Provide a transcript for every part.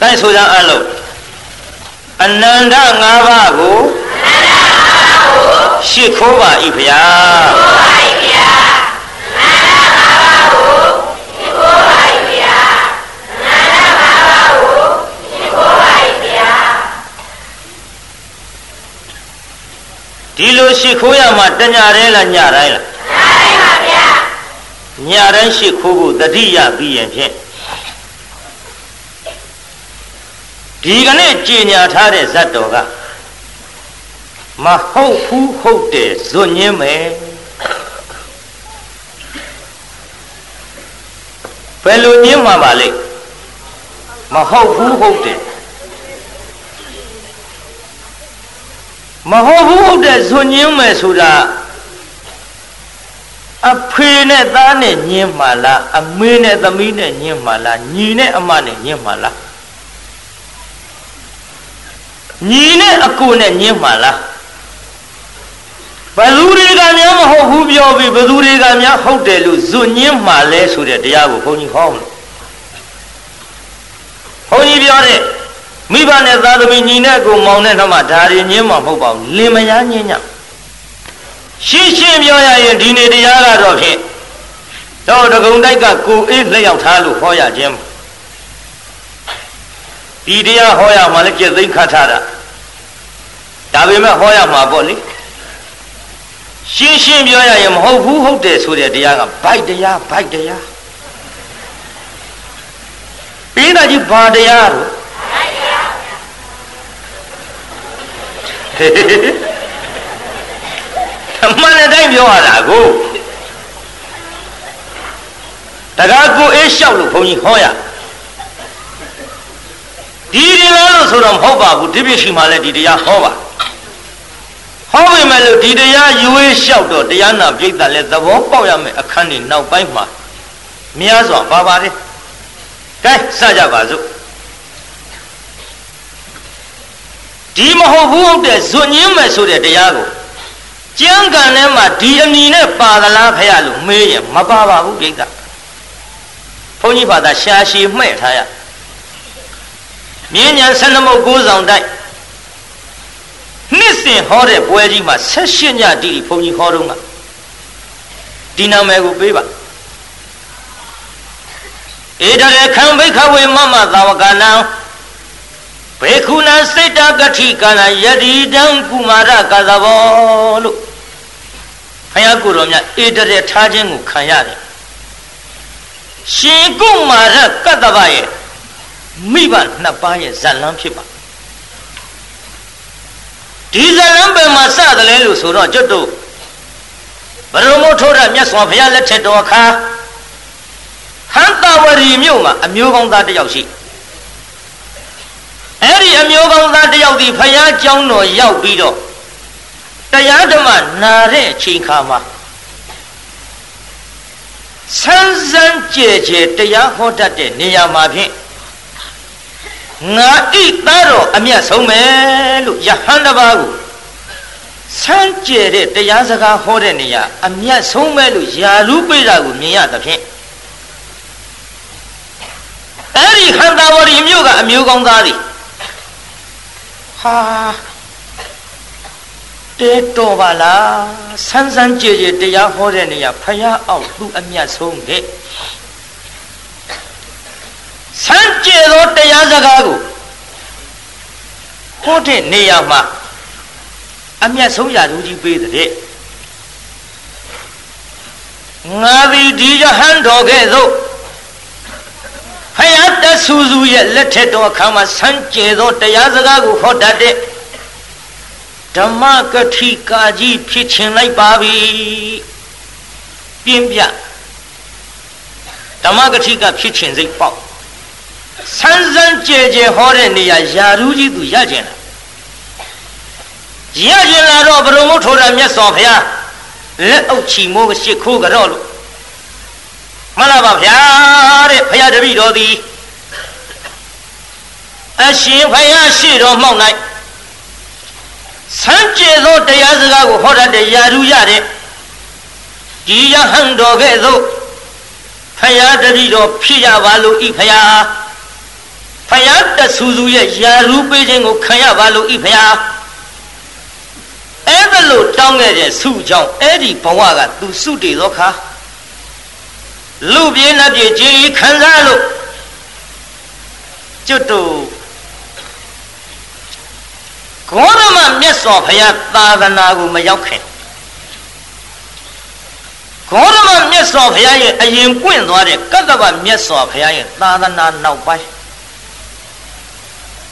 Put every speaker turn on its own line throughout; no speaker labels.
ကဲဆိုကြအလုံးအနန္တ၅ပါးကိုရှစ်ခိုးပါဤဖျားဒီလိုရှိခိုးရမှာတညာတိုင်းလားညတိုင်းလားညတိုင်းပါဗျာညတိုင်းရှိခိုးဖို့တတိယပြီးရင်ဖြင့် ဒီကနေ့ကြည်ညာထားတဲ့ဇတ်တော်ကမဟုတ်ဘူးဟုတ်တယ်ဇွတ်ညင်းမယ်ဘယ်လိုညင်းမှာပါလဲမဟုတ်ဘူးဟုတ်တယ်မဟုတ်ဘူးဟုတ်တဲ့ဇွတ်ညင်းမယ်ဆိုတာအဖေနဲ့သားနဲ့ညင်းမှာလားအမေနဲ့သမီးနဲ့ညင်းမှာလားညီနဲ့အမနဲ့ညင်းမှာလား ညီနဲ့အကိုနဲ့ညင်းမှာလားဘသူတွေကများမဟုတ်ဘူးပြောပြီးဘသူတွေကများဟုတ်တယ်လို့ဇွညင်းမှာလဲဆိုတဲ့တရားကိုဘုန်းကြီးဟောမလို့ဘုန်းကြီးပြောတဲ့မိဘနဲ့သားသမီးညီနဲ့ကိုမောင်နဲ့နှမဒါတွေညင်းမှာမဟုတ်ပါဘူးလင်မယားညင်းညရှင်းရှင်းပြောရရင်ဒီနေ့တရားကတော့ဖြင့်တော့တကုံတိုက်ကကိုအေးလက်ရောက်ထားလို့ဟောရခြင်း ဒီတရားဟောရမှလည်းကြက်သိမ့်ခတ်ထားတာဒါပေမဲ့ဟောရမှာပေါ့လေရှင်းရှင်းပြောရရင်မဟုတ်ဘူးဟုတ်တယ်ဆိုတဲ့တရားကဘိုက်တရားဘိုက်တရားပြီးတာကြီးဘာတရားတော့ဘိုက်တရားအမှန်တိုင်းပြောရတာကိုတကားကိုအေးလျှောက်လို့ဘုန်းကြီးဟောရ ဒီဒီလားလို့ဆိုတော့မဟုတ်ပါဘူးဒီပြရှိမှလည်းဒီတရားဟောပါဟောပေမဲ့လို့ဒီတရားယူဝေးလျှောက်တော့တရားနာပြိတ္တလည်းသဘောပေါက်ရမယ်အခန်းကြီးနောက်ပိုင်းမှာများစွာပါပါတယ်ကဲစကြပါစို့ဒီမဟုတ်ဘူးဟုတ်တဲ့ဇွညင်းမယ်ဆိုတဲ့တရားကိုကျမ်းဂန်ထဲမှာဒီအမည်နဲ့ပါသလားဖရလို့မေးရင်မပါပါဘူးပြိတ္တဘုန်းကြီးဘာသာရှာရှည်မှဲ့ထားရ မြင်းညာဆန္ဒမုတ်ကိုးဆောင်တိုက်နှစ်စဉ်ဟောတဲ့ပွဲကြီးမှာ၁၈ညတိတိဘုန်းကြီးဟောတော့ကဒီနာမည်ကိုပေးပါဧတရေခံဘိခဝေမမသာဝကနံဘေခုဏစိတ်တကတိကနာယတိတံကုမာရကသဘောလို့ဖယားကိုတော်မြတ်ဧတရေထားခြင်းကိုခံရတယ်ရှင်ကုမာရကတ္တဗရဲ့ မိဘနှစ်ပါးရဲ့ဇာလန်းဖြစ်ပါဒီဇလံပင်မှာစတယ်လဲလို့ဆိုတော့ကျွတ်တို့ဘရမုထိုးရမြတ်စွာဘုရားလက်ထက်တော်အခါဟန်တဝရီမြို့မှာအမျိုးကောင်းသားတယောက်ရှိအဲ့ဒီအမျိုးကောင်းသားတယောက်ဒီဘုရားကျောင်းတော်ရောက်ပြီးတော့တရားဓမ္မနာတဲ့အချိန်ခါမှာဆန်းဆန်းကြဲကြဲတရားဟောတတ်တဲ့နေရာမှာဖြင့် ငါဣသားတော်အမျက်ဆုံးမယ်လို့ယဟန်တပါးကိုဆန်းကျဲတဲ့တရားစကားဟောတဲ့နေရာအမျက်ဆုံးမယ်လို့ယာရုပိတာကိုမြင်ရသဖြင့်အဲ့ဒီခန္ဓာဝရီမြို့ကအမျိုးကောင်းသားတွေဟာတဲတော်ပါလားဆန်းဆန်းကြဲကြဲတရားဟောတဲ့နေရာဖယားအောင်သူ့အမျက်ဆုံးတဲ့ ဆန်းကျဲသောတရားစကားကိုဟောတဲ့နေရာမှာအမျက်ဆုံးရာသူကြီးပေးတဲ့ငါသည်ဒီယဟန်တော်ကဲ့သို့ဖယားတဆူဆူရဲ့လက်ထက်တော်အခါမှာဆန်းကျဲသောတရားစကားကိုဟောတတ်တဲ့ဓမ္မကတိကာကြီးဖြစ်ချင်လိုက်ပါပြီပြင်းပြဓမ္မကတိကဖြစ်ချင်စိတ်ပေါက် ဆန်းဆန်းကြဲကြဲဟောတဲ့နေရာယာရူးကြီးသူရကျင်လာရကျင်လာတော့ဘုရုံမထိုးတာမြတ်စွာဘုရားလက်အုပ်ချီမိုးရှိခိုးကြတော့လို့မှန်လားပါဗျာတဲ့ဘုရားတပည့်တော်သည်အရှင်ဘုရားရှိတော်မှောက်၌ဆန်းကျဲသောတရားစကားကိုဟောတတ်တဲ့ယာရူးရတဲ့ဒီယဟန်တော်ကဲ့သို့ဖယားတပည့်တော်ဖြစ်ရပါလို့ဤဖယား ဖယားတဆူဆူရဲ့ယာရူးပေးခြင်းကိုခံရပါလို့ဤဖယားအဲ့ဒါလို့တောင်းခဲ့တဲ့ဆုကြောင့်အဲ့ဒီဘဝကသူစုတည်သောခါလူပြေနတ်ပြေကြည်ခံစားလို့ကျွတ်တို့ဂေါရမမြတ်စွာဘုရားသာသနာကိုမရောက်ခင်ဂေါရမမြတ်စွာဘုရားရဲ့အရင်ပွင့်သွားတဲ့ကတ္တဗမြတ်စွာဘုရားရဲ့သာသနာနောက်ပိုင်း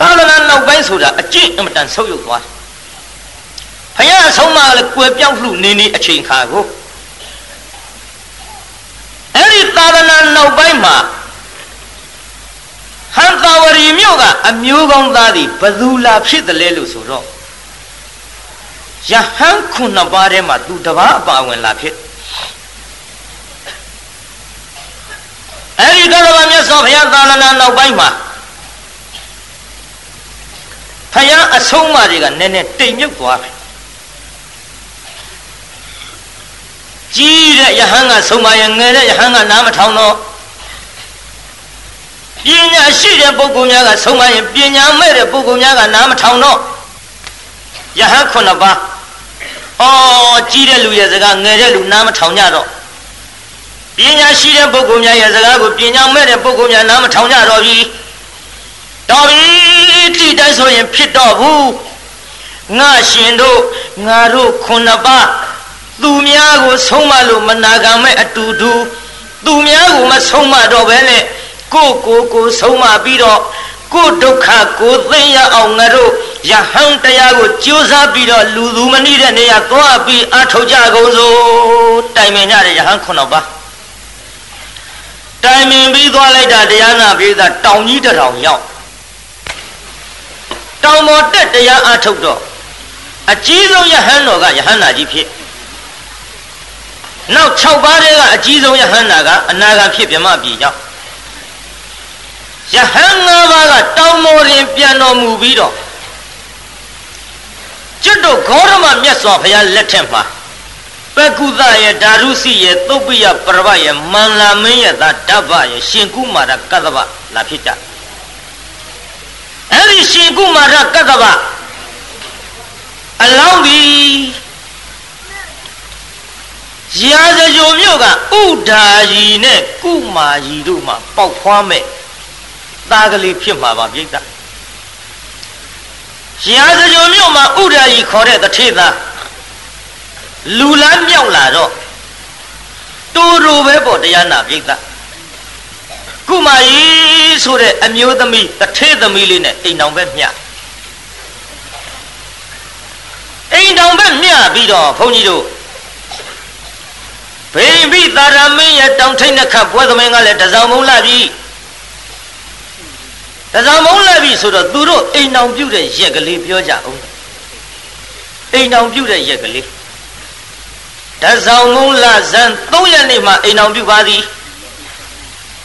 သာသနာနောက်ပိုင်းဆိုတာအကျင့်အမတန်ဆုပ်ယုပ်သွားတယ်ဘုရားအဆုံးအမလည်းကွယ်ပြောက်လှနေနေအချိန်ခါကိုအဲ့ဒီသာသနာနောက်ပိုင်းမှာဟန်တာဝရီမြို့ကအမျိုးကောင်းသားသည်ဘသူလာဖြစ်တယ်လဲလို့ဆိုတော့ယဟန်ခုနှစ်ပါးထဲမှာသူတပားအပါဝင်လာဖြစ်အဲ့ဒီကလဗမြတ်စွာဘုရားသာသနာနောက်ပိုင်းမှာ ဖယားအဆုံးအမတွေကနည်းနည်းတိမ်မြုပ်သွားပြီကြီးတဲ့ယဟန်ကဆုံးမရင်ငယ်တဲ့ယဟန်ကနားမထောင်တော့ပညာရှိတဲ့ပုဂ္ဂိုလ်များကဆုံးမရင်ပညာမဲ့တဲ့ပုဂ္ဂိုလ်များကနားမထောင်တော့ယဟန်ခုနှစ်ပါးအော်ကြီးတဲ့လူရဲ့စကားငယ်တဲ့လူနားမထောင်ကြတော့ပညာရှိတဲ့ပုဂ္ဂိုလ်များရဲ့စကားကိုပညာမဲ့တဲ့ပုဂ္ဂိုလ်များနားမထောင်ကြတော့ပြီ တော်ပြီတိတိုင်းဆိုရင်ဖြစ်တော့ဘူးငါရှင်တို့ငါတို့ခုနှစ်ပါးသူများကိုဆုံးမလို့မနာခံမဲ့အတူတူသူများကိုမဆုံးမတော့ဘဲနဲ့ကိုကိုကိုဆုံးမပြီးတော့ကိုဒုက္ခကိုသိရအောင်ငါတို့ယဟန်တရားကိုကြိုးစားပြီးတော့လူသူမနည်းတဲ့နေရာသွားပြီးအထောက်ကြကုန်စို့တိုင်ပင်ကြတဲ့ယဟန်ခုနှစ်ပါးတိုင်ပင်ပြီးသွားလိုက်တာတရားနာပြီးသားတောင်ကြီးတထောင်ရောက် တောင်ပေါ်တက်တရားအထုတ်တော့အကြီးဆုံးယဟန်တော်ကယဟန်နာကြီးဖြစ်နောက်6ပါးတည်းကအကြီးဆုံးယဟန်နာကအနာဂတ်ဖြစ်ပြမပြည်ကြောင့်ယဟန်၅ပါးကတောင်မော်ရင်ပြန်တော်မူပြီးတော့ကျွတ်တို့ဂေါရမမြတ်စွာဘုရားလက်ထက်မှာပကုသရဲ့ဓာရုစီရဲ့သုတ်ပိယပရဝရဲ့မန္လာမင်းရဲ့သာဓဗ္ဗရဲ့ရှင်ကုမာရကတ္တဗလာဖြစ်ကြ အဲ့ဒီရှင်ကုမာရကတ္တဗအလောင်းပြီရာဇကြိုမြို့ကဥဒါရီနဲ့ကုမာရီတို့မှပေါက်ဖွားမဲ့သားကလေးဖြစ်မှာပါပြိတ္တရာဇကြိုမြို့မှာဥဒါရီခေါ်တဲ့တထေသားလူလန်းမြောက်လာတော့တူတူပဲပေါ့တရားနာပြိတ္တ ကုမာရီဆိုတဲ့အမျိုးသမီးတထေသမီးလေးနဲ့အိမ်တော်ပဲမျှအိမ်တော်ပဲမျှပြီးတော့ဘုန်းကြီးတို့ဘိဗိသာရမင်းရဲ့တောင်ထိတ်နှခတ်ပွဲသမင်းကလည်းတစောင်းမုံလာပြီတစောင်းမုံလာပြီဆိုတော့သူတို့အိမ်တောင်ပြုတ်တဲ့ရက်ကလေးပြောကြအောင်အိမ်တောင်ပြုတ်တဲ့ရက်ကလေးတစောင်းမုံလာဇန်3ရက်နေ့မှအိမ်တောင်ပြုတ်ပါသည်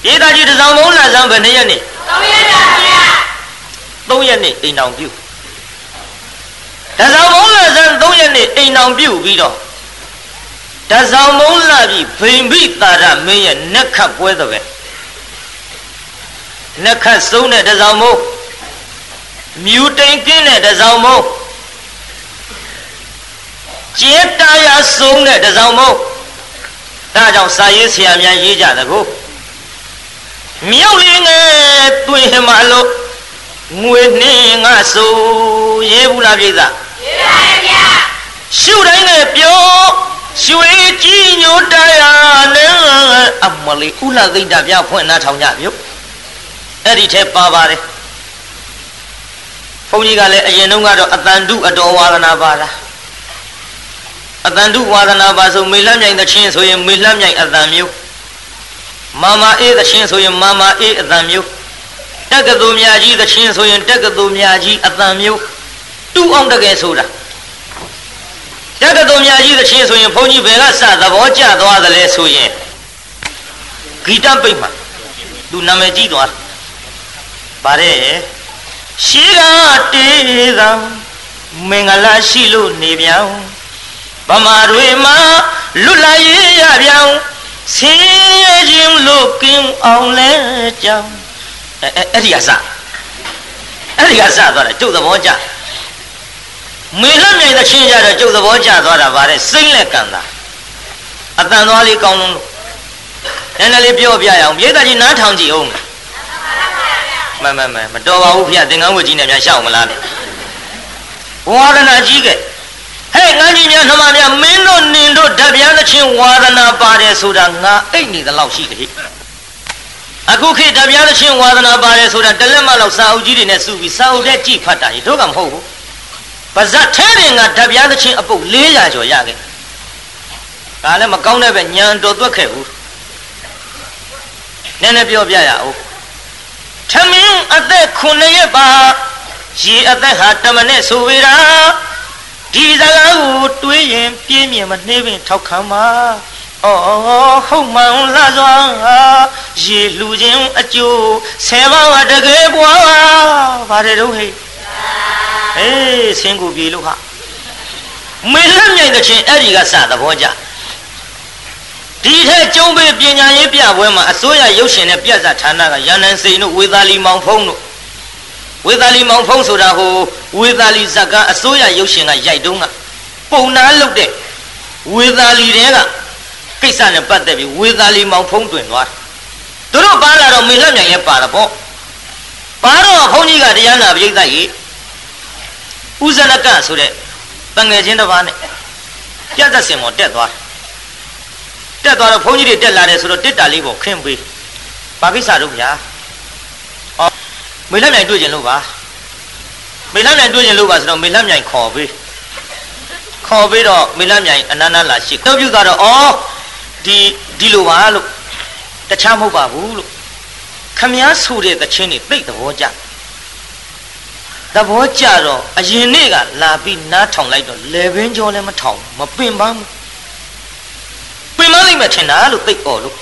ဒေသကြီးတစောင်းမုံလာဇန်ဘယ်နှစ်ရက်နေ့3ရက်ပါဗျာ3ရက်နေ့အိမ်တောင်ပြုတ်တစောင်းမုံလာဇန်3ရက်နေ့အိမ်တောင်ပြုတ်ပြီးတော့တဆောင်မုံလာပြီဗိမ္ပိတာရမင်းရဲ့နက်ခတ်ပွဲတော့ပဲနက်ခတ်ဆုံးတဲ့တဆောင်မုံမြူတိန်ကင်းတဲ့တဆောင်မုံကျေတာရဆုံးတဲ့တဆောင်မုံဒါကြောင့်စာရေးဆရာများရေးကြတကူ မြောက်လေးငယ်တွင်မှလို့ငွေနှင်းငါဆိုရေးဘူးလားပြိဿရေးပါရဲ့ဗျာရှုတိုင်းနဲ့ပြောရွှေကြီးညိုတရားနဲ့အမလေးဥလသိတ္တပြဖွင့်နှထောင်ကြပြုအဲ့ဒီထဲပါပါတယ်ဘုန်းကြီးကလည်းအရင်တုန်းကတော့အတန်တုအတော်ဝါဒနာပါလားအတန်တုဝါဒနာပါဆိုမေလှမ်းမြိုင်သချင်းဆိုရင်မေလှမ်းမြိုင်အတန်မျိုး မာမာအေးသချင်းဆိုရင်မာမာအေးအတန်မျိုးတက္ကသိုလ်မြကြီးသချင်းဆိုရင်တက္ကသိုလ်မြကြီးအတန်မျိုးတူအောင်တကယ်ဆိုတာတက္ကသိုလ်များကြီးသချင်းဆိုရင်ဘုန်းကြီးဘယ်ကစသဘောကျသွားသလဲဆိုရင်ဂီတပိတ်မှာသူနာမည်ကြီးသွားပါတယ်ရှိကတေးကမင်္ဂလာရှိလို့နေပြောင်းဗမာတွေမှာလွတ်လာရေးရပြောင်း ဆင်းရဲခြင်းလို့ကင်းအောင်လဲကြောင်းအဲ့အဲ့ဒီအစအဲ့ဒီကစသွားတယ်ကျုပ်သဘောကျမေလှမြိုင်သချင်းကြတော့ကျုပ်သဘောကျသွားတာဗါတဲ့စိမ့်လက်ကန်တာအတန်သွားလေးကောင်းလုံးလို့နည်းနည်းလေးပြောပြရအောင်မြေသားကြီးနားထောင်ကြည့်အောင်မမမမတော်ပါဘူးဖေသင်္ကန်းဝတ်ကြီးနဲ့များရှောက်မလားလို့ဝါဒနာကြီးကဲ ဟဲ့ငန်းကြီးများနှမများမင်းတို့နင်တို့ဓဗျာသချင်းဝါဒနာပါတယ်ဆိုတာငါအိတ်နေသလောက်ရှိတယ်အခုခေတ်ဓဗျာသချင်းဝါဒနာပါတယ်ဆိုတာတလက်မလောက်စာအုပ်ကြီးတွေနဲ့စုပြီးစာအုပ်ထဲကြည့်ဖတ်တာကြီးတို့ကမဟုတ်ဘူးပါဇက်ထဲတင်ကဓဗျာသချင်းအပုပ်400ကျော်ရခဲ့ဒါလည်းမကောင်းတဲ့ပဲညံတော်သွက်ခဲ့ဘူးနည်းနည်းပြောပြရအောင်ထမင်းအသက်9ရက်ပါရေအသက်ဟာတမနဲ့ဆိုဝေတာ ဒီစကားကိုတွေးရင်ပြင်းမြင်မနှေးပင်ထောက်ခံပါအော်ဟုတ်မှန်လားစွာရေလူချင်းအကျိုးဆယ်ပါးတကယ်ပွားပါတယ်တော့ဟဲ့အေးဆင်းကိုပြေလို့ဟာမေလက်မြိုင်တဲ့ချင်းအဲ့ဒီကစသဘောကြဒီထက်ကျုံးပေးပညာရေးပြပွဲမှာအစိုးရရုပ်ရှင်နဲ့ပြဇာဌာနကရန်နန်စိန်တို့ဝေသာလီမောင်ဖုံးတို့ ဝေသာလီမောင်ဖုံးဆိုတာဟိုဝေသာလီဇက်ကအစိုးရရုပ်ရှင်ကရိုက်တုံးကပုံနာလုပ်တဲ့ဝေသာလီတဲကကိစ္စနဲ့ပတ်သက်ပြီးဝေသာလီမောင်ဖုံးတွင်သွားသူတို့ပါလာတော့မေလှမြိုင်လည်းပါတော့ပေါ့ပါတော့ဘုန်းကြီးကတရားနာပြိဿကြီးဥဇနကဆိုတဲ့တငယ်ချင်းတစ်ပါးနဲ့ပြတ်သက်စင်ပေါ်တက်သွားတက်သွားတော့ဘုန်းကြီးတွေတက်လာတယ်ဆိုတော့တစ်တာလေးပေါ်ခင်းပေးဘာကိစ္စတော့ဗျာဟော မေလှမြိုင်တွေ့ကြလို့ပါမေလှမြိုင်တွေ့ကြလို့ပါဆိုတော့မေလှမြိုင်ခေါ်ပေးခေါ်ပြီးတော့မေလှမြိုင်အနန္တလာရှိတော့ပြုကတော့ဩဒီဒီလိုပါလို့တခြားမဟုတ်ပါဘူးလို့ခမည်းဆိုတဲ့သချင်းတွေသိတဲ့သဘောကျသဘောကျတော့အရင်နေ့ကလာပြီးနားထောင်လိုက်တော့လေဘင်းကြောလည်းမထောင်မပင်ပန်းဘူးပင်ပန်းလိုက်မှထင်တာလို့သိអော်လို့ဩ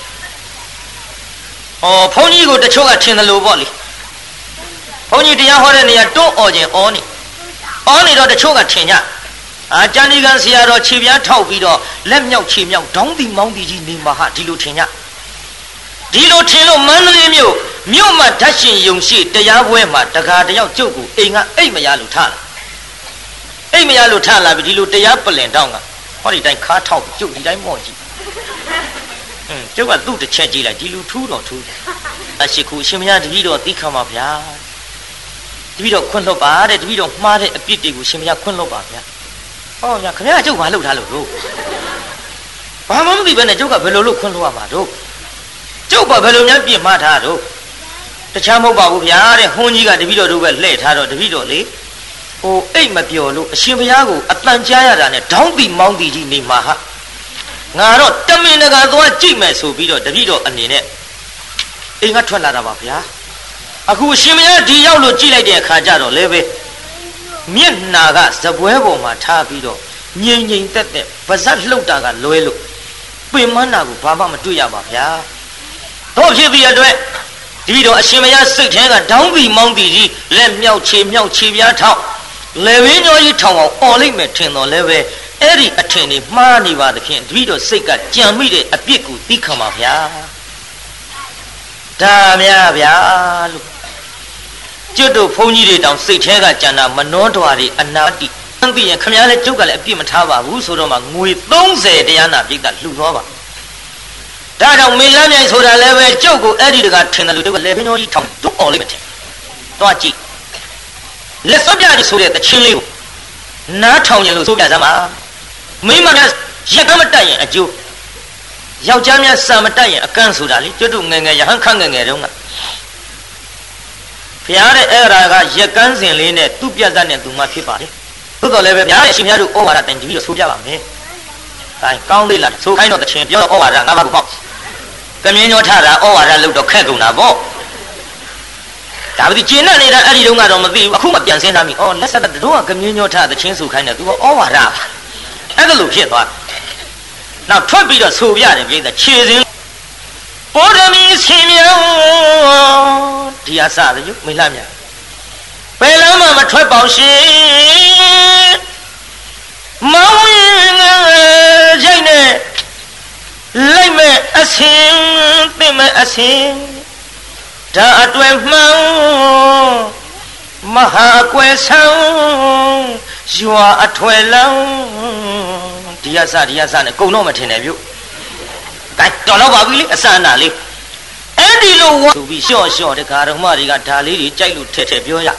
ဘုန်းကြီးကိုတချို့ကထင်တယ်လို့ပေါ့လေဘုုန်းကြီးတရားဟောတဲ့နေရာတွန့်အော်ခြင်းအော်နေအော်နေတော့တချို့ကထင်ကြအာကျန်ဒီကန်ဆရာတော်ခြေပြားထောက်ပြီးတော့လက်မြောက်ခြေမြောက်ဒေါင်းတီမောင်းတီကြီးနေမှာဟာဒီလိုထင်ကြဒီလိုထင်လို့မန္တလေးမြို့မြို့မှာဓာတ်ရှင်ယုံရှိတရားပွဲမှာတကာတယောက်ကျုပ်ကိုအိမ်ကအိတ်မရလို့ထားလာအိတ်မရလို့ထားလာပြီဒီလိုတရားပလင်တောင်းကဟောဒီတိုင်းခါထောက်ကျုပ်ဒီတိုင်းမော့ကြည့်အင်းကျုပ်ကသူ့တစ်ချက်ကြည့်လိုက်ဒီလူထူးတော်ထူးအရှိခုရှင်မရတပည့်တော်သိခံပါဗျာ တပည့်တော်ခွင့်လွတ်ပါတဲ့တပည့်တော်မှားတဲ့အပြစ်တွေကိုရှင်မရခွင့်လွတ်ပါဗျာဟောဗျာခင်ဗျားကျုပ်ဘာလုပ်ထားလို့လို့ဘာမှမသိဘဲနဲ့ကျုပ်ကဘယ်လိုလုပ်ခွင့်လွတ်ရမှာတို့ကျုပ်ဘာဘယ်လိုများပြင်မှားထားတို့တခြားမဟုတ်ပါဘူးဗျာတဲ့ဟွန်းကြီးကတပည့်တော်တို့ပဲလှည့်ထားတော့တပည့်တော်လေဟိုအိတ်မပျော်လို့အရှင်ဘုရားကိုအတန်ကြားရတာနဲ့ဒေါင်းတီမောင်းတီကြီးနေမှာဟာငါတော့တမင်တကာသွားကြည့်မယ်ဆိုပြီးတော့တပည့်တော်အနေနဲ့အိမ်ကထွက်လာတာပါဗျာ အခုအရှင်ဘုရားဒီရောက်လို့ကြည့်လိုက်တဲ့အခါကျတော့လေပဲမျက်နာကဇပွဲပေါ်မှာထားပြီးတော့ငြိမ်ငြိမ်သက်သက်ဗဇက်လှုပ်တာကလွဲလို့ပင်မနာကိုဘာမှမတွေ့ရပါဗျာတော့ဖြစ်ပြီးအတွက်ဒီတော့အရှင်မရစိတ်ထဲကဒေါင်းပြီးမောင်းပြီးကြီးလက်မြောက်ခြေမြောက်ခြေပြားထောက်လေဝင်းကျော်ကြီးထောင်အောင်អော်လိုက်မယ်ထင်တော်လဲပဲအဲ့ဒီအထင်တွေမှားနေပါသဖြင့်တပည့်တော်စိတ်ကကြံမိတဲ့အပြစ်ကိုသိခံပါဗျာဒါများဗျာလို့ ကျွတ်တို့ဘုန်းကြီးတွေတောင်စိတ်ထဲကကြံတာမနှောတော်တွေအနာတိသိရင်ခမည်းလည်းကျုပ်ကလည်းအပြစ်မထားပါဘူးဆိုတော့မှငွေ30တရားနာပြိတ္တလှူသွားပါဒါကြောင့်မေလမ်းမြိုင်ဆိုတာလည်းပဲကျုပ်ကိုအဲ့ဒီတကထင်တယ်လို့ကျုပ်ကလည်းဘင်းတော်ကြီးထောင်တွအော်လိုက်မယ်ထင်သွားကြည့်လက်စောပြကြီးဆိုတဲ့တချင်းလေးကိုနားထောင်ရင်လို့ဆိုပြစမ်းပါမိမများရက်ကမတက်ရင်အကျိုးယောက်ျားများစာမတက်ရင်အကန့်ဆိုတာလေကျွတ်တို့ငယ်ငယ်ရဟန်းခန့်ငယ်ငယ်တုန်းက ဘုရားတဲ့အဲ့ဒါကရက်ကန်းစဉ်လေးနဲ့သူ့ပြတ်သက်နဲ့သူမှဖြစ်ပါလေသို့တော်လည်းပဲဘုရားရဲ့အရှင်ဘုရားတို့ဩဝါဒတင်ကြည့်ပြီးတော့ဆိုပြပါမယ်။ဒါကောင်းသေးလားဆိုခိုင်းတော့တချင်ပြောတော့ဩဝါဒငါးပါးကိုပေါ့ကမြင်းညောထတာဩဝါဒလို့တော့ခက်ကုန်တာပေါ့ဒါပေမဲ့ကျင်တဲ့နေတာအဲ့ဒီတုန်းကတော့မသိဘူးအခုမှပြန်စင်းသားမိဩလက်ဆက်တို့ကကမြင်းညောထသချင်းဆိုခိုင်းတယ်သူကဩဝါဒအဲ့ဒါလို့ဖြစ်သွားနောက်ထွက်ပြီးတော့ဆိုပြတယ်ပြိဿခြေစင်းပေါ်ရမီဆင်မြော င်းဒီအစသရုပ်မိလှမြဘယ်လမ်းမှမထွက်ပေါရှင်မောင်းရင်ငယ်ရိုက်နဲ့လိုက်မဲ့အစင်သင့်မဲ့အစင်ဒါအတွဲမှန်မမဟာကွယ်ဆောင်ရွာအထွယ်လောင်းဒီရစဒီရစနဲ့ကုံတော့မထင်နဲ့ပြုဒါတော်တော့ပါပြီလေအစအနာလေး အဲ့ဒီလိုဝါဆိုပြီးလျှော့လျှော့တဲ့ကာရမတွေကဒါလေးတွေကြိုက်လို့ထဲထဲပြောရတ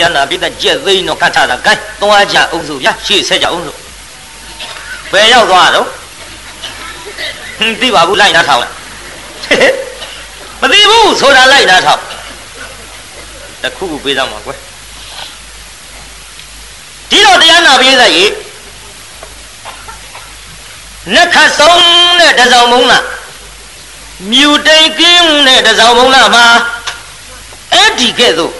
ရားနာပိတကြက်သိန်းတော့ကတ်ထားတာဂိုင်းသွားကြအောင်ဆိုရရှေ့ဆက်ကြအောင်ဆိုဘယ်ရောက်သွားတော့ဟင်းသိပါဘူးလိုက်နားထောင်လိုက်မသိဘူးဆိုတာလိုက်နားထောင်တခုခုပေးသားမှာကွယ်ဒီတော့တရားနာပြေးသားရေနက်ခတ်ဆုံးတဲ့တစောင်းမုံလား မြူတိန်ကင်းတဲ့တစောင်းမုံလားမှာအဲ့ဒီကဲ့သို့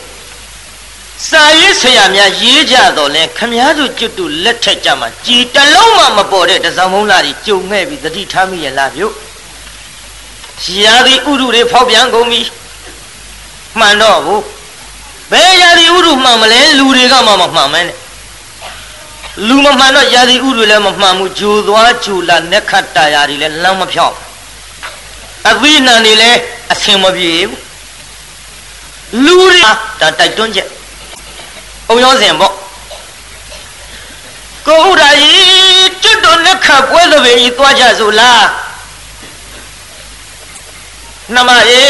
စာရေးဆရာများရေးကြတော့လဲခမားတို့ကျွတ်တူလက်ထက်ကြမှာကြည်တလုံးမှမပေါ်တဲ့တစောင်းမုံလားကြီးကြုံခဲ့ပြီးတတိထားမိရလားပြုတ်ရာသီဥရုတွေဖောက်ပြန်ကုန်ပြီမှန်တော့ဘူးဘယ်ရာသီဥရုမှန်မလဲလူတွေကမှမမှန်မဲနဲ့လူမမှန်တော့ရာသီဥရုလည်းမမှန်ဘူးဂျိုသွားဂျိုလာနက်ခတ်တာယာတွေလည်းလမ်းမဖြောက် အသီးနှံတွေလည်းအဆင်မပြေဘူးလူတွေဒါတိုက်တွန်းချက်အုံရောစဉ်ပေါ့ကိုဥဒ္ဒါကြီးကျွတ်တော်လက်ခတ်ပွဲသဘင်ကြီးသွားကြစို့လားနှမရေ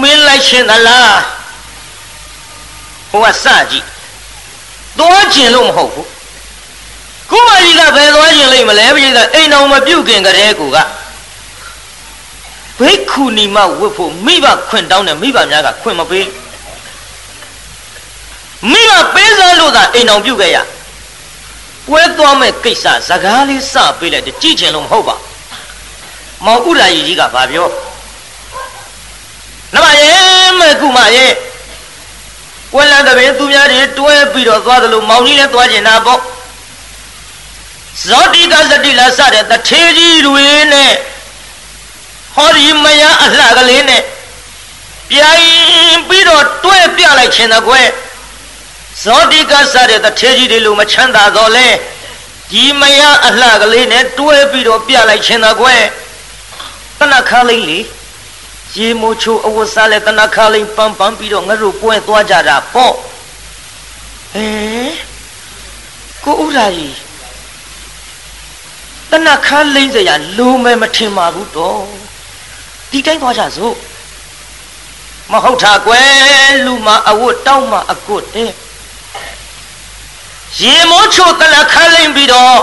မင်းလိုက်ရှင်သလားဟိုကစကြည့်သွားကျင်လို့မဟုတ်ဘူးကိုမကြီးကဘယ်သွားကျင်လိမ့်မလဲပြည်သားအိမ်တော်မပြုတ်ခင်ကတည်းကူက ဘိက္ခုနီမဝတ်ဖို့မိဘခွင့်တောင်းတယ်မိဘများကခွင့်မပေးမိဘပေးစားလို့သာအိမ်တော်ပြုတ်ခဲ့ရပွဲသွားမဲ့ကိစ္စစကားလေးစပေးလိုက်တယ်ကြည့်ချင်လို့မဟုတ်ပါမောင်ဥဒ္ဒါကြီးကြီးကဘာပြောနမရဲ့မဲ့ကုမရဲ့ဝက်လန်တပင်သူများတွေတွဲပြီးတော့သွားတယ်လို့မောင်ကြီးလည်းသွားကျင်တာပေါ့ဇောတိကစတိလာစတဲ့တထေကြီးတွေနဲ့ ဟောဒီမယအလှကလေးနဲ့ပြိုင်ပြီးတော့တွဲပြလိုက်ခြင်းတကွယ်ဇောတိကစတဲ့တထေကြီးတွေလို့မချမ်းသာတော့လဲဒီမယအလှကလေးနဲ့တွဲပြီးတော့ပြလိုက်ခြင်းတကွယ်တနခါလေးလေရေမိုးချိုးအဝတ်စားလဲတနခါလေးပန်းပန်းပြီးတော့ငါတို့ပွဲသွားကြတာပေါ့ဟဲကိုဥရာကြီးတနခါလိမ့်စရာလုံးမဲမထင်ပါဘူးတော့ ဒီတိုင်းသွားကြစို့မဟုတ်တာကွယ်လူမအဝတ်တောက်မှအကွတ်တဲ့ရေမိုးချိုးတနခါလိမ့်ပြီးတော့